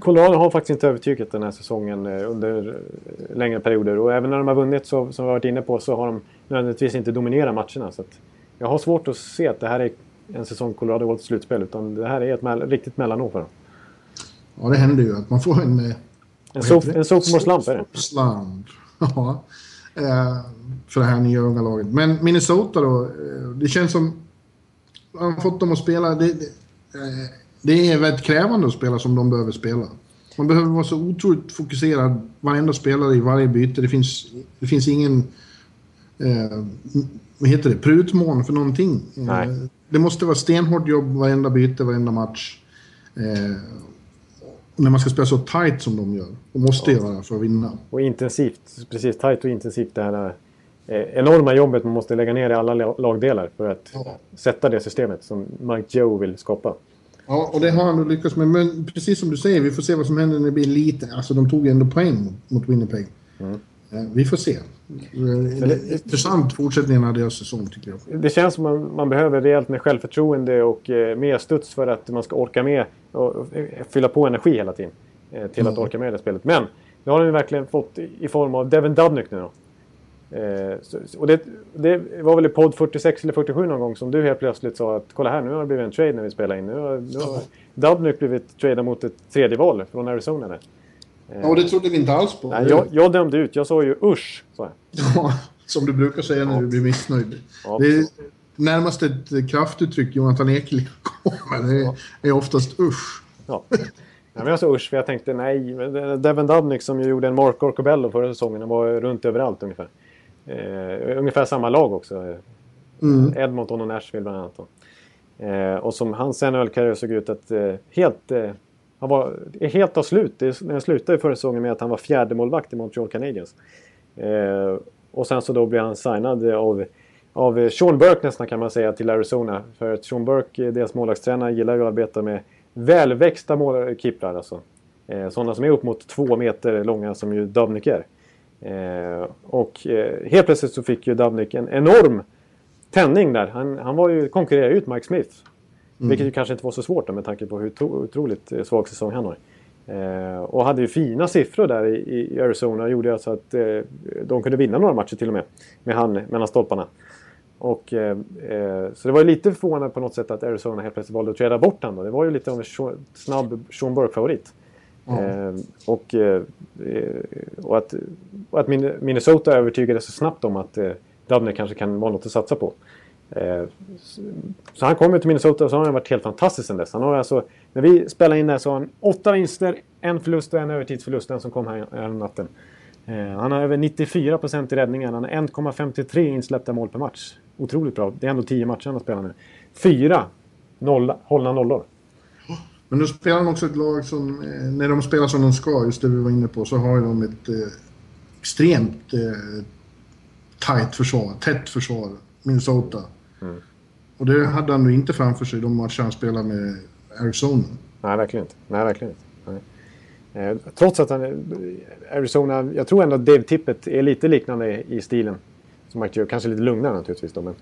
B: Colorado har faktiskt inte övertygat den här säsongen eh, under eh, längre perioder. Och även när de har vunnit, så, som vi har varit inne på, så har de nödvändigtvis inte dominerat matcherna. Så jag har svårt att se att det här är en säsong Colorado går till slutspel. Utan det här är ett me riktigt mellanår för dem.
C: Ja, det händer ju att man får en... Eh,
B: en, sop, en sophomore-slump är det.
C: Slump. <laughs> Ja. För det här nya unga laget. Men Minnesota då. Det känns som... Man har fått dem att spela... Det, det, det är väldigt krävande att spela som de behöver spela. Man behöver vara så otroligt fokuserad varenda spelare i varje byte. Det finns, det finns ingen... Eh, vad heter det? Prutmån för någonting.
B: Nej.
C: det måste vara stenhårt jobb varenda byte, varenda match. Eh, när man ska spela så tight som de gör. Och måste ja. göra för att vinna.
B: Och intensivt. Precis, tight och intensivt. Det här eh, enorma jobbet man måste lägga ner i alla lagdelar för att ja. sätta det systemet som Mike Joe vill skapa.
C: Ja, och det har han lyckats med. Men precis som du säger, vi får se vad som händer när det blir lite... Alltså de tog ju ändå poäng mot, mot Winnipeg. Mm. Eh, vi får se. Det, intressant fortsättningen av deras säsong tycker jag.
B: Det känns som att man, man behöver rejält med självförtroende och eh, mer studs för att man ska orka med och, och fylla på energi hela tiden. Eh, till mm. att orka med det spelet. Men det har de verkligen fått i form av Devin Dubnyk nu då. Eh, så, och det, det, var väl i podd 46 eller 47 någon gång som du helt plötsligt sa att kolla här, nu har det blivit en trade när vi spelar in. Nu har, nu har Dubnyk blivit tradad mot ett tredje val från Arizona. Där.
C: Ja, och det trodde vi inte alls på.
B: Nej, jag, jag dömde ut. Jag sa ju usch, jag. <laughs>
C: Ja, som du brukar säga när ja. du blir missnöjd. Ja, det är närmast ett kraftuttryck Jonathan Ekelind kommer. Det är, oftast usch.
B: Ja. Ja, men jag sa usch för jag tänkte nej. Devin Dubnik som ju gjorde en Mark Orcobello förra säsongen. var runt överallt ungefär. Eh, ungefär samma lag också. Mm. Edmonton och Nashville bland annat. Eh, och som hans NHL-karriär såg ut att eh, helt eh, han var helt av slut. Det, den slutade förra säsongen med att han var fjärde målvakt i Montreal Canadiens. Eh, och sen så då blev han signad av, av Sean Burke nästan kan man säga till Arizona. För att Sean Burke, eh, deras målvaktstränare, gillar ju att arbeta med välväxta målkeeprar alltså. Eh, sådana som är upp mot två meter långa som ju Dubnik är. Eh, och eh, helt plötsligt så fick ju Dubnik en enorm tändning där. Han, han var ju, konkurrerade ut Mike Smith Mm. Vilket ju kanske inte var så svårt då, med tanke på hur otroligt eh, svag säsong han har. Eh, och hade ju fina siffror där i, i Arizona. Gjorde alltså att eh, de kunde vinna några matcher till och med. Med han mellan stolparna. Och, eh, eh så det var ju lite förvånande på något sätt att Arizona helt plötsligt valde att träda bort honom. Det var ju lite av en snabb Sean Burke-favorit. Mm. och, och, att, och att Minnesota övertygade så snabbt om att eh, Dubner kanske kan vara något att satsa på. Eh, så han kom ju till Minnesota och så har han varit helt fantastisk sen dess. Han har alltså, när vi spelade in där så har han åtta vinster, en förlust och en övertidsförlust, den som kom här, här natten. Eh, han har över 94 procent i räddningen. Han har 1,53 insläppta mål per match. Otroligt bra. Det är ändå 10 matcher han har spelat nu. Fyra noll, hållna nollor.
C: Men nu spelar han också ett lag som, eh, när de spelar som de ska, just det vi var inne på, så har de ett eh, extremt eh, tajt försvar, tätt försvar. Minnesota. Mm. Och det hade han nog inte framför sig de matcher han spelade med Arizona.
B: Nej, verkligen inte. Nej, verkligen inte. Eh, trots att han, Arizona, jag tror ändå att Dave Tippett är lite liknande i stilen. Som Mike kanske lite lugnare naturligtvis då, men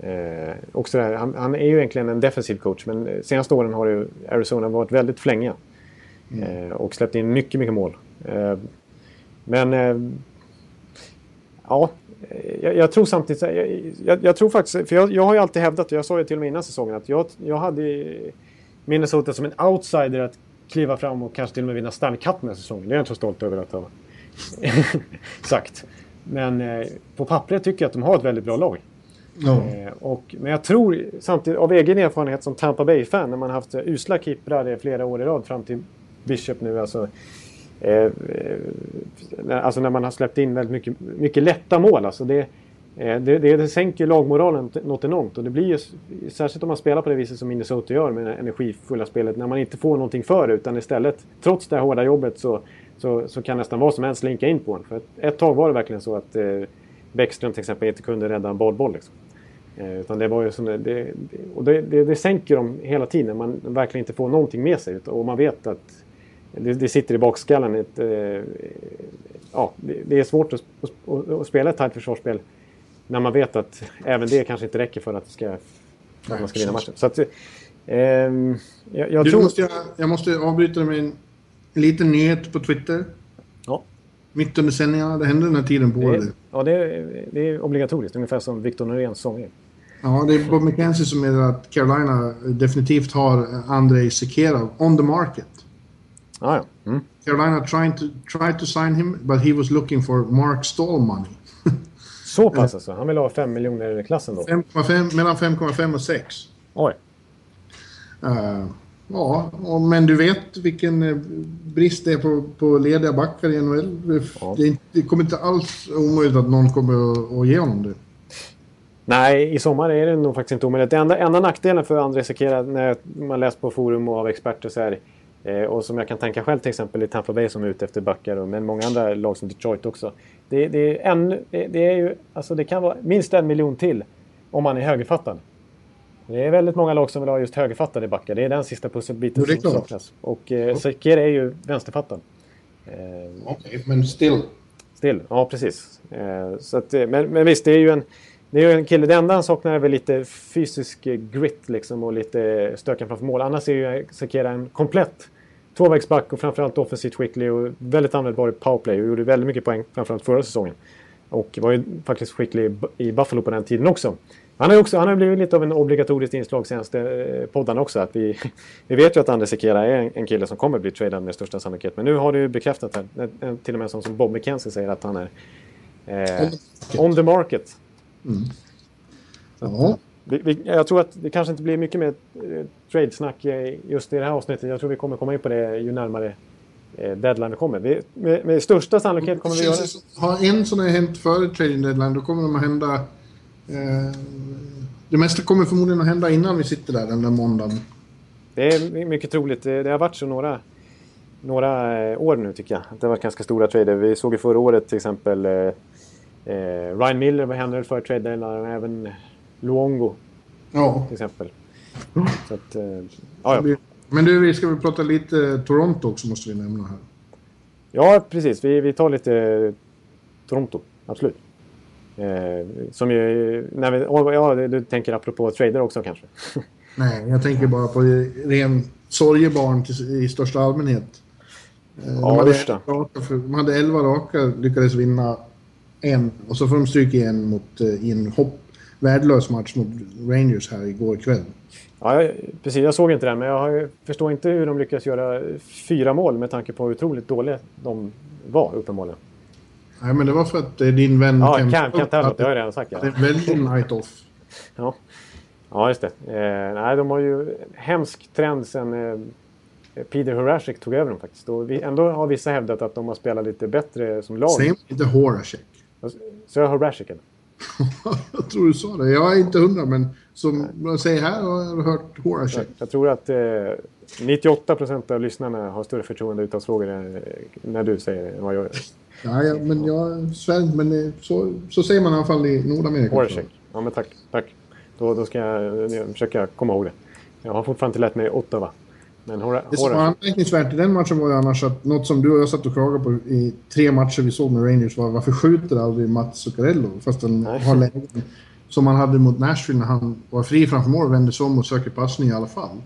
B: eh, också där, han, han, är ju egentligen en defensiv coach, men senaste åren har ju Arizona varit väldigt flängiga. Mm. Eh, och släppt in mycket, mycket mål. Eh, men eh, ja, jag, jag, tror samtidigt, jag, jag, jag, tror faktiskt, för jag, har ju alltid hävdat, och jag sa ju till och med innan säsongen, att jag, jag hade Minnesota som en outsider att kliva fram och kanske till och med vinna Stanley Cup den här säsongen. Det är jag inte så stolt över att ha <laughs> sagt. Men eh, på pappret tycker jag att de har ett väldigt bra lag. Eh, och, men jag tror samtidigt, av egen erfarenhet som Tampa Bay-fan, när man haft usla keeprar i flera år i rad fram till Bishop nu, alltså Eh, eh, alltså när man har släppt in väldigt mycket, mycket lätta mål. Alltså det, eh, det, det, det sänker lagmoralen något enormt. Och det blir ju, särskilt om man spelar på det viset som Minnesota gör med det energifulla spelet. När man inte får någonting för det utan istället, trots det hårda jobbet, så, så, så kan nästan vad som helst slinka in på en. För ett, ett tag var det verkligen så att eh, Bäckström till exempel inte kunde rädda en badboll. Liksom. Eh, utan det var ju som det, det, och det, det, det sänker dem hela tiden man verkligen inte får någonting med sig. Och man vet att det, det sitter i bakskallen. Ett, eh, ja, det, det, är svårt att, att, att spela ett tajt försvarsspel när man vet att även det kanske inte räcker för att, ska, att man ska vinna matchen. Så att, eh, jag, jag
C: du, tror... måste jag, jag måste avbryta med en, en liten nyhet på Twitter.
B: Ja.
C: Mitt under sändningarna. Det händer den här tiden på året.
B: Ja, det är, det är obligatoriskt. Ungefär som Victor Noréns sång
C: Ja, det är Bob McKenzie som menar att Carolina definitivt har Andrei Sekera on the market.
B: Ah, ja. mm.
C: Carolina trying to, tried to sign him, but he was looking for Mark Stall money. <laughs>
B: Så pass alltså? Han vill ha 5 miljoner i klassen då?
C: 5, 5, mellan 5,5 och 6.
B: Oj.
C: Uh, ja, men du vet vilken eh, brist det är på, på lediga backar i NHL. Ja. Det, det kommer inte alls omöjligt att någon kommer att, att ge honom det.
B: Nej, i sommar är det nog faktiskt inte omöjligt. Enda, enda nackdelen för André Sekera när man läst på forum och av experter så är Eh, och som jag kan tänka själv till exempel i Tampa Bay som är ute efter backar, men många andra lag som Detroit också. Det, det, är, en, det, är ju, alltså det kan vara minst en miljon till om man är högerfattad. Det är väldigt många lag som vill ha just högerfattade backar. Det är den sista pusselbiten som saknas. Och eh, Sekir är ju vänsterfattad.
C: Eh, Okej, okay, men still.
B: Still, ja precis. Eh, så att, eh, men, men visst, det är ju en, det är ju en kille. Det enda han saknar är väl lite fysisk grit liksom och lite stöken framför mål. Annars är ju Sekera en komplett tvåvägsback och framförallt offensivt skicklig och väldigt användbar i powerplay och gjorde väldigt mycket poäng framförallt förra säsongen. Och var ju faktiskt skicklig i Buffalo på den tiden också. Han har, också, han har blivit lite av en obligatoriskt inslag senaste eh, poddarna också. Att vi, <laughs> vi vet ju att Anders Sekera är en, en kille som kommer bli tradad med största sannolikhet. Men nu har det ju bekräftat här. Till och med som, som Bob McKenzie säger att han är eh, on the market. Mm.
C: Ja.
B: Vi, vi, jag tror att det kanske inte blir mycket mer eh, trade-snack just i det här avsnittet. Jag tror vi kommer komma in på det ju närmare eh, deadline kommer. Vi, med, med största sannolikhet kommer vi göra det.
C: Har en sån här hänt före trading deadline, då kommer de att hända... Eh, det mesta kommer förmodligen att hända innan vi sitter där den där måndagen.
B: Det är mycket troligt. Det, det har varit så några, några eh, år nu tycker jag. Det har varit ganska stora trader. Vi såg ju förra året till exempel eh, Ryan Miller var hände för trade deadline, även Luongo.
C: Ja.
B: Till exempel. Så att, eh, ja, ja.
C: Men du, vi ska väl prata lite Toronto också måste vi nämna här.
B: Ja, precis. Vi, vi tar lite Toronto, absolut. Eh, som ju, när vi, ja, du tänker apropå trader också kanske? <laughs>
C: Nej, jag tänker bara på ren sorgebarn till, i största allmänhet.
B: Eh, ja, de, hade
C: raka, de hade elva raka, lyckades vinna en och så får de stryka igen mot, eh, i en hopp, värdelös match mot Rangers här igår kväll.
B: Ja, jag, precis. Jag såg inte det, men jag förstår inte hur de lyckas göra fyra mål med tanke på hur otroligt dåliga de var, uppenbarligen.
C: Nej, men det var för att din vän
B: ja, Kent, Kent, Kent Talbot, det har jag redan sagt. Ja.
C: Det är väldigt night off. <laughs>
B: ja. ja, just det. Eh, nej, de har ju hemsk trend sen eh, Peter Horacek tog över dem faktiskt. Och vi, ändå har vissa hävdat att de har spelat lite bättre som lag.
C: Säg inte Horacek.
B: Så jag Horacek? <laughs>
C: jag tror du sa det. Jag är inte hundra, men som jag säger här har jag hört Horacek.
B: Jag tror att eh, 98 procent av lyssnarna har större förtroende uttalsfrågor när du säger det än vad jag gör.
C: Ja, ja, men jag är svensk, men så, så säger man i alla fall i Nordamerika.
B: Horacek. Ja, men tack. tack. Då, då ska jag, jag försöka komma ihåg det. Jag har fortfarande inte lärt mig Ottawa. Men Hora,
C: det som var anmärkningsvärt i den matchen var ju annars att något som du och jag satt och klagade på i tre matcher vi såg med Rangers var varför skjuter aldrig Mats Zuccarello? Fast han har lägen som han hade mot Nashville när han var fri framför mål och vände sig om och söker passning i alla fall.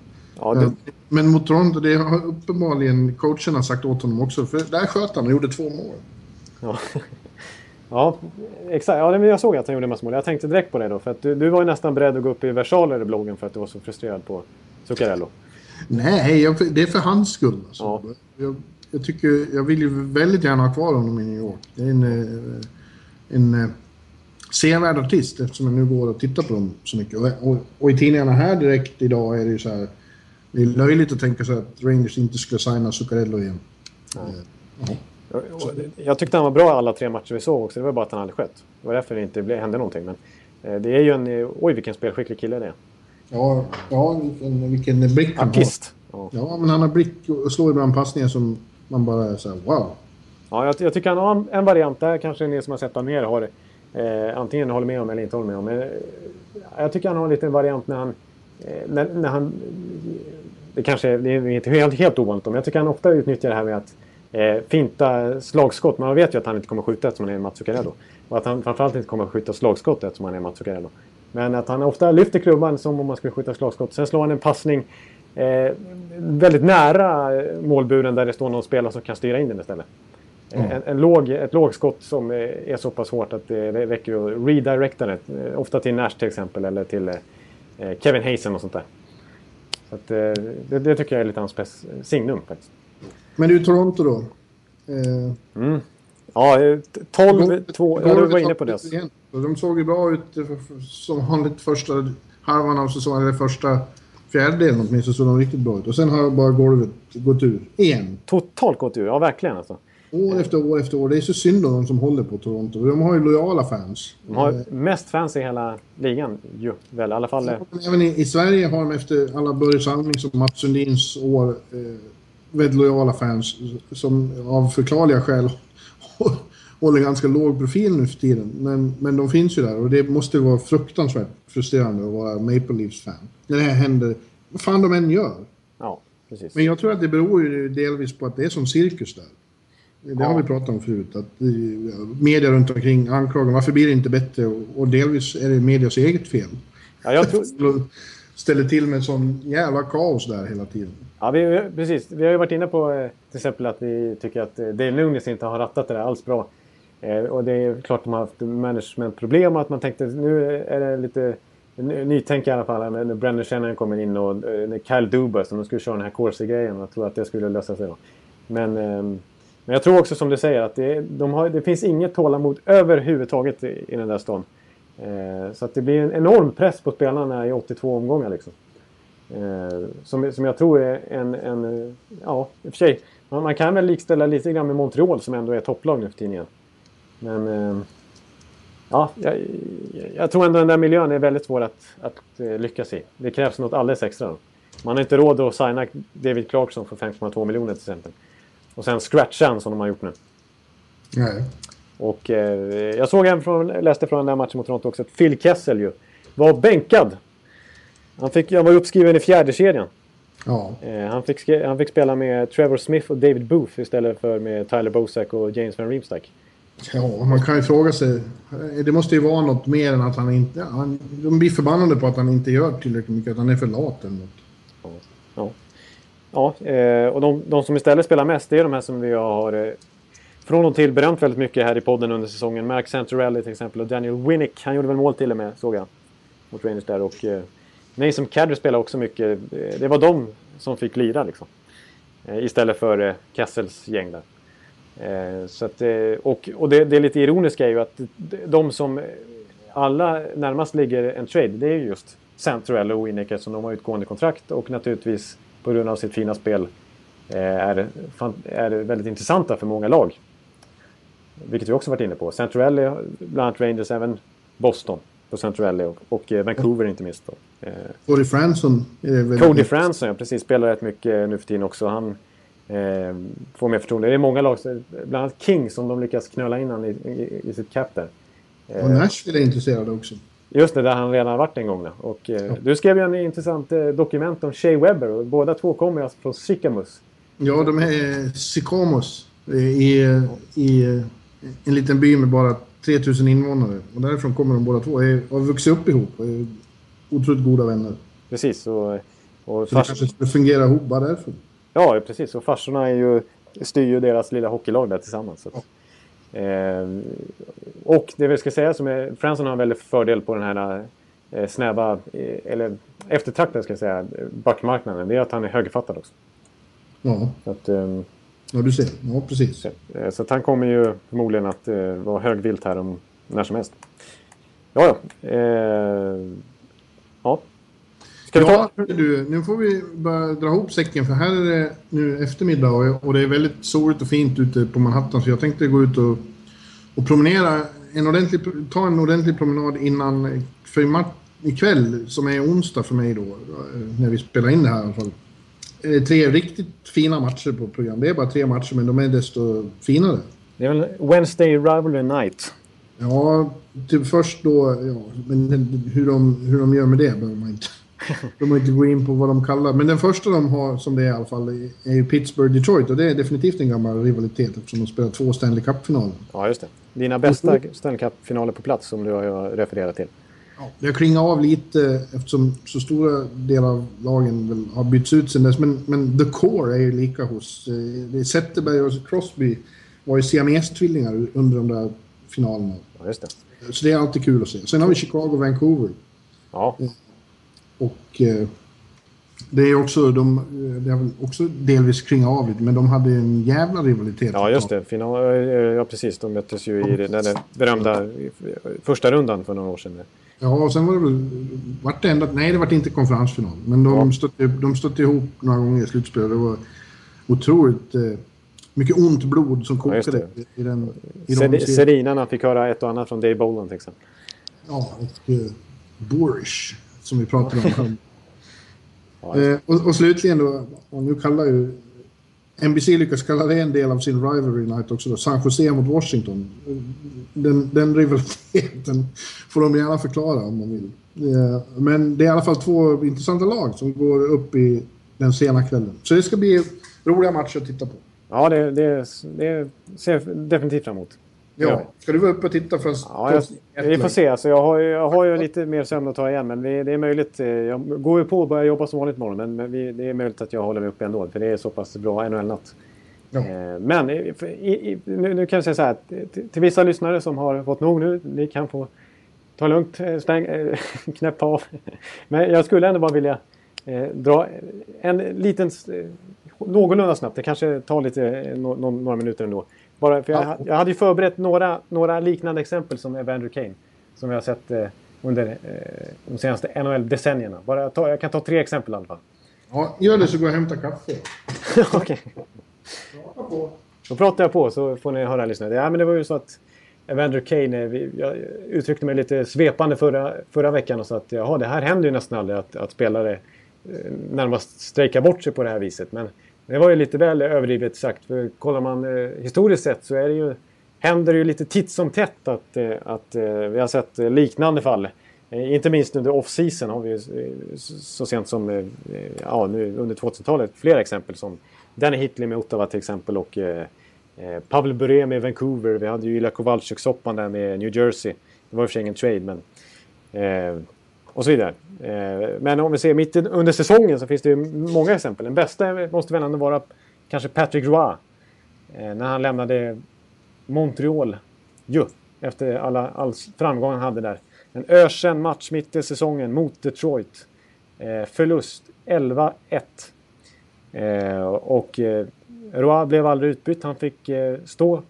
B: Ja, det...
C: Men mot Toronto, det har uppenbarligen coacherna sagt åt honom också. För där sköt han och gjorde två mål.
B: Ja, <laughs> ja exakt. Ja, jag såg att han gjorde massa mål. Jag tänkte direkt på det då. För att du, du var ju nästan beredd att gå upp i versaler i bloggen för att du var så frustrerad på Zuccarello.
C: Nej, jag, det är för hans skull. Alltså. Ja. Jag, jag, tycker, jag vill ju väldigt gärna ha kvar honom i New York. Det är en, eh, en, eh, sevärd artist eftersom jag nu går och tittar på dem så mycket. Och, och, och, i tidningarna här direkt idag är det ju så här... Det är löjligt att tänka sig att Rangers inte skulle signa Zuccarello igen. Ja.
B: Ja. Jag tyckte han var bra alla tre matcher vi såg också. Det var bara att han hade skött. Det var därför det inte hände någonting. Men det är ju en... Oj, vilken spelskicklig kille det är.
C: Ja, ja vilken, vilken blick
B: han Artist.
C: har. Ja. ja, men han har blick och slår ibland passningar som man bara är så här, wow.
B: Ja, jag, jag, tycker han har en variant där. Kanske ni som har sett honom mer har eh, antingen håller med om eller inte håller med om. Men, eh, jag tycker han har en liten variant när han... Eh, när, när, han det kanske det är inte helt, helt ovanligt men jag tycker han ofta utnyttjar det här med att eh, finta slagskott. Man vet ju att han inte kommer skjuta eftersom han är Mats Zuccarello. Och att han framförallt inte kommer skjuta slagskott eftersom han är Mats Zuccarello. Men att han ofta lyfter klubban som om man skulle skjuta slagskott. Sen slår han en passning eh, väldigt nära målburen där det står någon spelare som kan styra in den istället. Mm. En, en låg, ett lågskott som är så pass hårt att det räcker att redirecta det. Ofta till Nash till exempel eller till eh, Kevin Hazen och sånt där. Så att, eh, det, det, tycker jag är lite hans signum faktiskt.
C: Men du, Toronto då? Eh...
B: Mm. Ja, 12-2. Ja, du var inne på det.
C: De såg ju bra ut som vanligt första halvan av säsongen, eller första fjärdedelen åtminstone, såg de riktigt bra ut. Och sen har bara golvet gått ur. Igen.
B: Totalt gått ur, ja verkligen alltså.
C: År efter år efter år. Det är så synd om de som håller på Toronto. De har ju lojala fans.
B: De har mest fans i hela ligan ju. Väl, i alla fall.
C: Även i, i Sverige har de efter alla Börje Salmings och Mats Sundins år eh, väldigt lojala fans som av förklarliga skäl <laughs> håller ganska låg profil nu för tiden. Men, men de finns ju där och det måste vara fruktansvärt frustrerande att vara Maple Leafs-fan. När det här händer, vad fan de än gör.
B: Ja, precis.
C: Men jag tror att det beror ju delvis på att det är som cirkus där. Det har vi pratat om förut. Att media runt omkring anklagar varför blir det inte bättre? Och, och delvis är det medias eget fel.
B: Ja, jag tror... <laughs>
C: Ställer till med sån jävla kaos där hela tiden.
B: Ja, vi, precis. Vi har ju varit inne på eh, till exempel att vi tycker att eh, Dave Nunes inte har rattat det där alls bra. Eh, och det är klart att de har haft managementproblem och att man tänkte nu är det lite nytänk i alla fall när Brendan Shannon kommer in och eh, när Kyle Dubas som de skulle köra den här Corsi-grejen. och tror att det skulle lösa sig då. Men, ehm, men jag tror också som du säger att det, de har, det finns inget tålamod överhuvudtaget i, i den där stan. Eh, så att det blir en enorm press på spelarna i 82 omgångar. Liksom. Eh, som, som jag tror är en, en... Ja, i och för sig. Man, man, kan väl likställa lite grann med Montreal som ändå är topplag nu för tiden. Men... Eh, ja, jag, jag, tror ändå den där miljön är väldigt svår att, att uh, lyckas i. Det krävs något alldeles extra. Man har inte råd att signa David Clarkson för 5,2 miljoner till exempel. Och sen scratcha han som de har gjort nu.
C: Nej.
B: Och eh, jag såg en från, läste från den där matchen mot Toronto också att Phil Kessel ju var bänkad. Han, fick, han var uppskriven i fjärde kedjan.
C: Ja.
B: Eh, han, fick, han fick spela med Trevor Smith och David Booth istället för med Tyler Bosak och James Van Riemsdyk.
C: Ja, man kan ju fråga sig. Eh, det måste ju vara något mer än att han inte... Han, de blir förbannade på att han inte gör tillräckligt mycket, att han är för lat eller något.
B: Ja. Ja, eh, och de, de, som istället spelar mest det är de här som vi har eh, från och till berömt väldigt mycket här i podden under säsongen. Mark Santorelli till exempel och Daniel Winnick. Han gjorde väl mål till och med, såg jag. Mot Rangers där. Och Nej, Nason Kadri spelade också mycket. Det var de som fick lira liksom. Istället för Kessels gäng där. Eh, så att, eh, och och det, det lite ironiska är ju att de som alla närmast ligger en trade, det är just Santorelli och Winnick eftersom de har utgående kontrakt och naturligtvis på grund av sitt fina spel är, är väldigt intressanta för många lag. Vilket vi också varit inne på. Centrelli, bland annat Rangers, även Boston på Centrelli och, och eh, Vancouver inte minst. Då.
C: Eh, Cody Franson.
B: Cody Franson, ja precis. Spelar rätt mycket nu för tiden också. Han eh, får mer förtroende. Det är många lag, bland annat King, som de lyckas knöla in han i, i, i sitt cap där.
C: Eh, och Nashville är intresserade också.
B: Just det, där han redan varit en gång. Och, eh, ja. Du skrev ju en intressant eh, dokument om Shea Webber och båda två kommer alltså från Sycamus.
C: Ja, de är Sycamos i, i en liten by med bara 3000 invånare. Och därifrån kommer de båda två. Jag har vuxit upp ihop och är otroligt goda vänner.
B: Precis. Och, och
C: fars... det kanske skulle fungera ihop bara därför.
B: Ja, precis. Och farsorna är ju, styr ju deras lilla hockeylag där tillsammans. Så. Eh, och det vi ska säga som är... Franson har en väldig fördel på den här eh, snäva, eh, eller eftertraktade ska jag säga, backmarknaden. Det är att han är högerfattad också.
C: Ja.
B: Så att, eh,
C: Ja, du ser. Ja, precis.
B: Eh, så att han kommer ju förmodligen att eh, vara högvilt här om när som helst. Ja, ja.
C: Ska vi ta... Ja, du, nu får vi börja dra ihop säcken för här är det nu eftermiddag och, och det är väldigt soligt och fint ute på Manhattan så jag tänkte gå ut och, och promenera, en ordentlig, ta en ordentlig promenad innan, för ikväll som är onsdag för mig då, eh, när vi spelar in det här i alla fall Eh, tre riktigt fina matcher på program. Det är bara tre matcher, men de är desto finare.
B: Det är väl Wednesday Rivalry Night?
C: Ja, typ först då... Ja, men hur de, hur de gör med det behöver man inte... <laughs> De behöver inte gå in på vad de kallar... Men den första de har, som det är i alla fall, är ju Pittsburgh-Detroit. Och det är definitivt en gammal rivalitet eftersom de spelar två Stanley Cup-finaler.
B: Ja, just det. Dina bästa Stanley Cup-finaler på plats som du har refererat till.
C: Ja, det har klingat av lite eftersom så stora delar av lagen väl har bytts ut sen dess. Men, men the core är ju lika hos... Eh, Zetterberg och Crosby var ju siamestvillingar under de där finalerna.
B: Ja, just det.
C: Så det är alltid kul att se. Sen har vi Chicago och Vancouver.
B: Ja.
C: Eh, och eh, det är också, de, eh, det har väl också delvis klingat av lite, men de hade en jävla rivalitet.
B: Ja, just det. Final, ja, precis. De möttes ju i den berömda första rundan för några år sedan.
C: Ja, och sen var det väl... Vart det ända, nej, det var inte konferensfinal. Men de, ja. stötte, de stötte ihop några gånger i slutspelet. Det var otroligt eh, mycket ont blod som kokade ja, i den...
B: I de Serinarna fick höra ett och annat från Dave Boland till exempel.
C: Ja, och eh, Boorish, som vi pratade om. <laughs> eh, och, och, slutligen då, och nu kallar ju NBC lyckas kalla det en del av sin rivalry night också då, San Jose mot Washington. Den, den rivaliteten får de gärna förklara om de vill. Eh, men det är i alla fall två intressanta lag som går upp i den sena kvällen. Så det ska bli roliga matcher att titta på.
B: Ja, det, det, det ser jag definitivt fram emot.
C: Ja. Ska du vara uppe och titta först?
B: Ja, jag, vi får se. Alltså, jag, har, jag har ju lite mer sömn att ta igen. Men vi, det är möjligt. Eh, jag går ju på och börjar jobba som vanligt imorgon. Men, men vi, det är möjligt att jag håller mig uppe ändå. För det är så pass bra NHL-natt. Ja. Eh, men i, i, nu, nu, kan jag säga så här. Till, till, vissa lyssnare som har fått nog nu. Ni kan få ta lugnt. Eh, stäng, <laughs> knäppa av. Men jag skulle ändå bara vilja eh, dra en liten... Någorlunda snabbt. Det kanske tar lite, no, några minuter ändå. Bara för jag, jag hade ju förberett några, några liknande exempel som Evander Kane. Som vi har sett eh, under eh, de senaste NHL-decennierna. Bara ta, jag kan ta tre exempel i alla fall.
C: Ja, gör det så går jag och hämtar kaffe. <laughs>
B: Okej. På. Då pratar jag på så får ni höra lyssnare. Ja, men det var ju så att Evander Kane, eh, jag uttryckte mig lite svepande förra, förra veckan och sa att jaha, det här händer ju nästan aldrig att, att spelare eh, närmast strejkar bort sig på det här viset. Men det var ju lite väl överdrivet sagt. För kollar man eh, historiskt sett så är det ju, händer det ju lite titt som tätt att, eh, att eh, vi har sett liknande fall. Eh, inte minst under off-season har vi eh, så sent som eh, ja, nu under 2000-talet flera exempel som Danny Hitley med Ottawa till exempel och eh, eh, Pavel Bure med Vancouver. Vi hade ju Ila Kowalczyk-soppan där med New Jersey. Det var i och för sig ingen trade men eh, och så vidare. Eh, men om vi ser mitt under säsongen så finns det ju många exempel. Den bästa måste väl ändå vara kanske Patrick Roy. Eh, när han lämnade Montreal ju, efter alla, all framgång han hade där. En ökänd match mitt i säsongen mot Detroit. Eh, förlust 11-1. och Roy blev aldrig utbytt. Han fick stå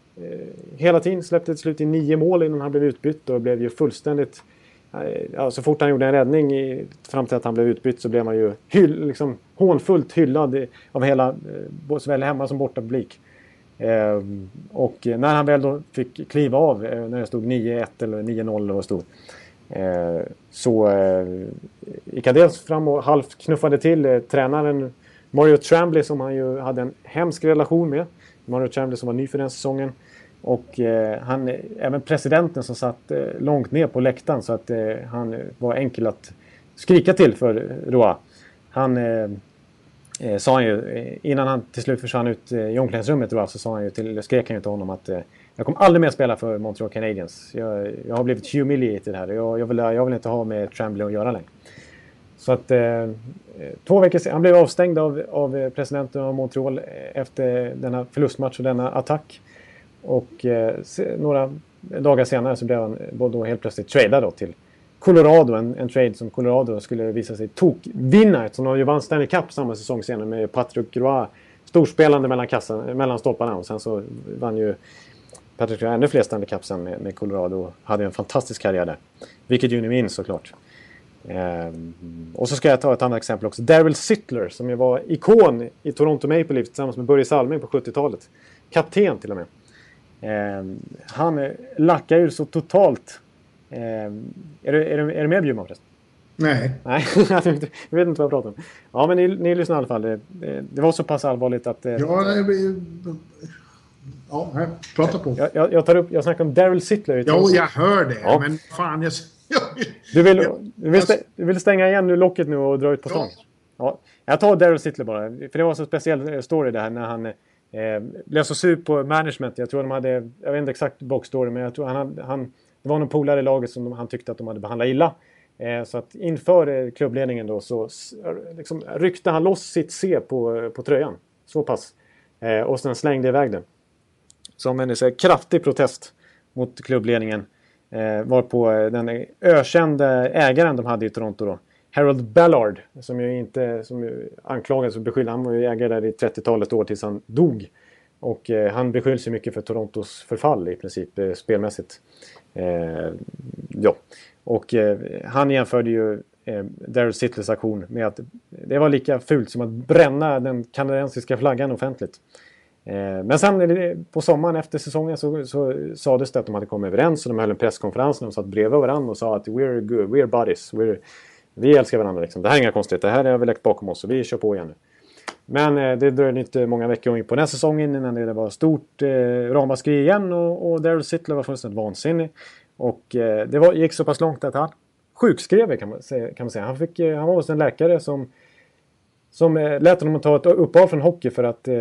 B: hela tiden. Släppte till slut in nio mål innan han blev utbytt och blev ju fullständigt Ja, så fort han gjorde en räddning i, fram till att han blev utbytt så blev man ju hyll, liksom, hånfullt hyllad av hela, eh, såväl hemma som borta publik. Eh, och när han väl då fick kliva av, eh, när det stod 9-1 eller 9-0 eller vad det stod. Eh, så eh, gick han dels fram och halvt knuffade till eh, tränaren Mario Trambley som han ju hade en hemsk relation med. Mario Trambley som var ny för den säsongen. Och eh, han, även presidenten som satt eh, långt ner på läktaren så att eh, han var enkel att skrika till för Roa. Han eh, eh sa han ju, eh, innan han till slut försvann ut eh, i omklädningsrummet Roa, så sa han ju till, skrek han ju till honom att jag kommer aldrig mer spela för Montreal Canadiens. Jag, jag har blivit humiliated här. Jag, jag, vill, jag vill inte ha med Tremblay att göra längre. Så att två veckor senare, han blev avstängd av, av presidenten av Montreal efter denna förlustmatch och denna attack. Och eh, några dagar senare så blev han då helt plötsligt tradad då till Colorado. En, en trade som Colorado skulle visa sig tokvinna eftersom de ju vann Stanley Cup samma säsong senare med Patrick Roy storspelande mellan, kassan, mellan stolparna. Och sen så vann ju Patrick Roy ännu fler Stanley Cup sen med, med Colorado och hade en fantastisk karriär där. Vilket ju ni minns såklart. Ehm, och så ska jag ta ett annat exempel också. Daryl Sittler som ju var ikon i Toronto Maple Leafs tillsammans med Börje Salming på 70-talet. Kapten till och med. Eh, han lackar ju så totalt. Eh, är, du, är, du, är du med Bjurman förresten?
C: Nej.
B: Nej, <laughs> jag vet inte vad jag pratar om. Ja, men ni, ni lyssnar i alla fall. Det, det var så pass allvarligt att... Eh,
C: ja, nej, ja, nej, prata på.
B: Jag, jag, jag, tar upp, jag snackar om Daryl Sittler.
C: Jo, jag hör det. Ja. Men fan, jag... <laughs>
B: du, vill, du, vill stäng, du vill stänga igen nu locket nu och dra ut på stan? Ja. ja. Jag tar Daryl Sittler bara. För det var så speciell story det här när han Eh, blev så sur på management. Jag tror de hade, jag vet inte exakt boxstory, men jag tror han, han, det var någon polare i laget som de, han tyckte att de hade behandlat illa. Eh, så att inför eh, klubbledningen då så eh, liksom, ryckte han loss sitt C på, eh, på tröjan. Så pass. Eh, och sen slängde iväg den. Som en så kraftig protest mot klubbledningen. Eh, var på den ökände ägaren de hade i Toronto då. Harold Ballard som ju inte som ju anklagades och beskylldes. Han var ju ägare där i 30-talet år tills han dog. Och eh, han beskylls ju mycket för Torontos förfall i princip eh, spelmässigt. Eh, ja. Och eh, han jämförde ju eh, Daryl Sittles aktion med att det var lika fult som att bränna den kanadensiska flaggan offentligt. Eh, men sen eh, på sommaren efter säsongen så, så sades det att de hade kommit överens och de höll en presskonferens. De satt bredvid varandra och sa att we're good, we're buddies. We're, vi älskar varandra liksom. Det här är inga konstigheter. Det här har vi lagt bakom oss och vi kör på igen nu. Men eh, det dröjde inte många veckor in på den här säsongen innan det var stort eh, ramaskri igen och, och Daryl Sittler var fullständigt vansinnig. Och eh, det var, gick så pass långt att han sjukskrev kan man säga. Kan man säga. Han, fick, eh, han var hos en läkare som som eh, lät honom ta ett uppehåll från hockey för att eh,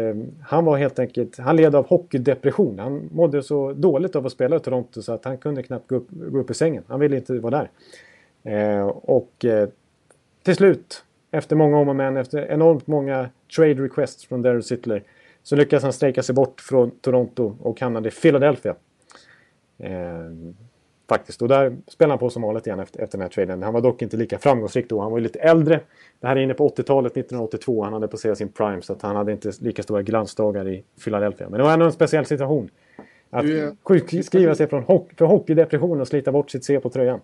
B: han var helt enkelt, han led av hockeydepression. Han mådde så dåligt av att spela i Toronto så att han kunde knappt gå upp, gå upp ur sängen. Han ville inte vara där. Eh, och eh, till slut, efter många om och men, efter enormt många trade requests från Darryl Sittler, så lyckades han strejka sig bort från Toronto och hamnade i Philadelphia. Eh, faktiskt. Och där spelade han på som vanligt igen efter, efter den här traden. Han var dock inte lika framgångsrik då. Han var ju lite äldre. Det här är inne på 80-talet, 1982. Han hade passerat sin prime så att han hade inte lika stora glansdagar i Philadelphia. Men det var ändå en speciell situation. Att sjukskriva sig från, från hockeydepression och slita bort sitt C på tröjan.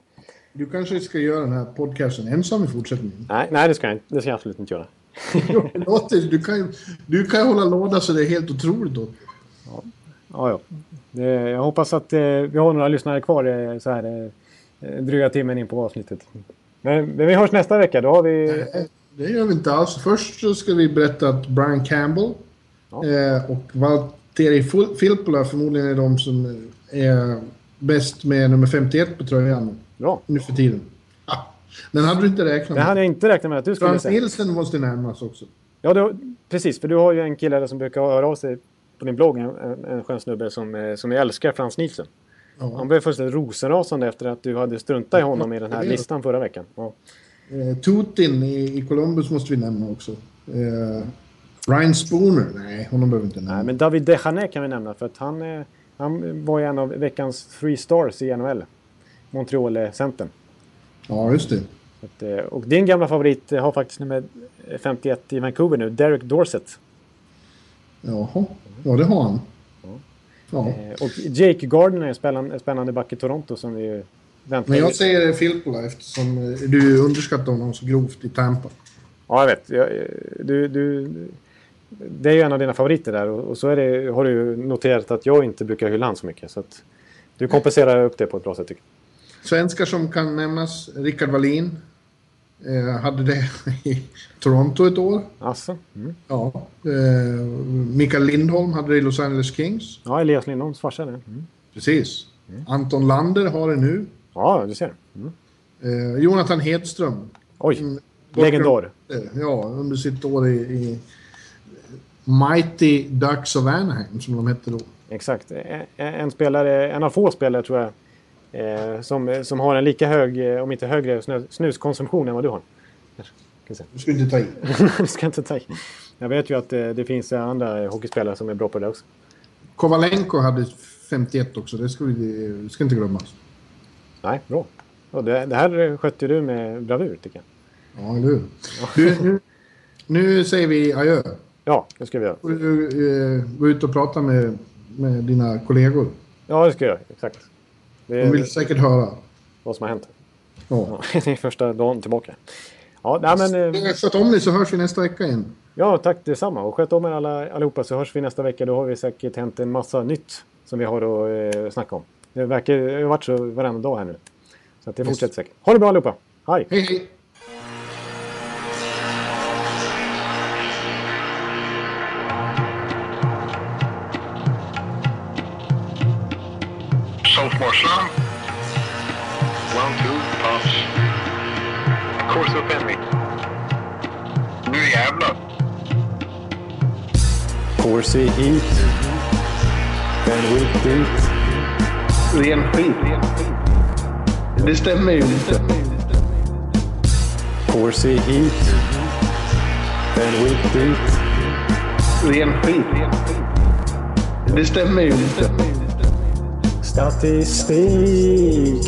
C: Du kanske ska göra den här podcasten ensam i fortsättningen.
B: Nej, nej det ska jag inte. Det ska jag absolut inte göra. <laughs>
C: Du, kan, du kan hålla låda så det är helt otroligt. Då.
B: Ja, ja. Det, jag hoppas att eh, vi har några lyssnare kvar eh, så här eh, dryga timmen in på avsnittet. Men, men vi hörs nästa vecka. Då har vi...
C: Det gör vi inte alls. Först så ska vi berätta att Brian Campbell eh, och Valtteri Fil- Filppula förmodligen är de som är bäst med nummer 51 på tröjan
B: Bra.
C: nu för tiden. Ah, den hade du inte räknat med.
B: hade jag inte räknat med att du skulle
C: Frans
B: säga.
C: Nielsen måste närmas också.
B: Ja, du, precis. För du har ju en kille där som brukar höra av sig på din blogg. En, en, skön snubbe som, eh, som jag älskar, Frans Nielsen.
C: Ja.
B: Han blev fullständigt rosenrasande efter att du hade struntat i honom i den här listan förra veckan. Ja.
C: Eh, Tutin i, i Columbus måste vi nämna också. Eh, Ryan Spooner, nej, honom behöver vi inte nämna.
B: Nej, men David Dechanet kan vi nämna för att han, eh, han var ju en av veckans three stars i NHL. Montreal-centern.
C: Ja, just det.
B: Att, eh, Och din gamla favorit eh, har faktiskt nummer 51 i Vancouver nu, Derek Dorsett.
C: Jaha, ja det har han. Ja.
B: Eh, Och Jake Gardner är en spännande, spännande back i Toronto som vi väntar
C: Men jag säger Filppula eftersom du underskattar honom så grovt i Tampa.
B: Ja, jag vet. Jag, du, du, det är ju en av dina favoriter där och, så det, har du noterat att jag inte brukar hylla han så mycket. Så att du kompenserar upp det på ett bra sätt tycker jag.
C: Svenskar som kan nämnas, Rickard Wallin. Eh, hade det i Toronto ett år.
B: Alltså, mm.
C: Ja. Eh, Mikael Lindholm hade det i Los Angeles Kings.
B: Ja, Elias Lindholms farsa. Mm.
C: Precis. Anton Lander har det nu.
B: Ja, du ser. Mm.
C: Eh, Jonathan Hedström.
B: Oj,
C: Mm,
B: legendar.
C: Eh, Ja, under sitt år i, i Mighty Ducks of Anaheim som de hette då.
B: Exakt. En, en spelare, en av få spelare tror jag, eh, som, som har en lika hög, eh, om inte högre, snuskonsumtion än vad du har.
C: Du ska inte ta i. <laughs>
B: du ska inte ta i. Jag vet ju att eh, det finns andra hockeyspelare som är bra på det också.
C: Kovalenko hade 51 också, det ska, vi, det ska inte glömmas.
B: Nej, bra. Och det, det här skötte du med bravur tycker jag.
C: Ja, eller hur? Du, nu, nu säger vi adjö.
B: Ja, det ska vi göra.
C: Du eh, gå ut och prata med, med dina kollegor.
B: Ja, det ska jag göra. Exakt. Det
C: De
B: är
C: vill säkert höra.
B: vad som har hänt.
C: Ja.
B: Ja, <laughs> det är första dagen tillbaka. Ja, nej, men, eh,
C: Sköt om dig så hörs vi nästa vecka igen.
B: ja, tack detsamma. Och sköt om er alla, allihopa så hörs vi nästa vecka. Då har vi säkert hänt en massa nytt som vi har att eh, snacka om. Det verkar det har varit så varenda dag här nu. Så det fortsätter säkert. Ha det bra allihopa. Hej!
C: Hej, hej!
D: Sophomore slump. One, two, toss. Course upp Henry. Nu jävlar.
B: Corsi hit. Ben Wilt dit.
C: Ren skit. Det stämmer ju inte.
B: Corsi hit. Ben Wilt dit.
C: Ren skit. Det stämmer ju inte.
B: Statistik.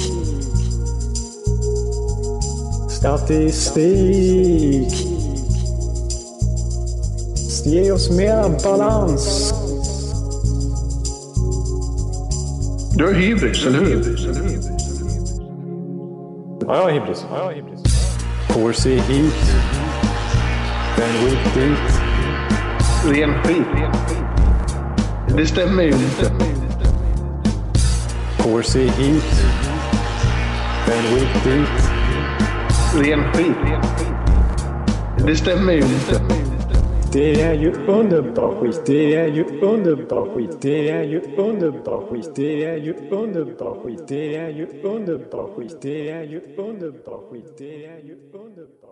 B: Statistik. Ge oss mer balans.
C: Du har hybris, eller hur?
B: Ja, jag har hybris. Corsi hit. Ben Wilt dit.
C: Ren skit. Det stämmer ju inte.
B: Corsi hit. Ben Wilt dit.
C: Ren skit. Det stämmer ju inte.
B: Det är ju underbar skit, det är ju underbar skit, det är ju underbar skit, det är ju underbar skit, det är ju underbar skit, det är ju underbar skit, det är ju underbar.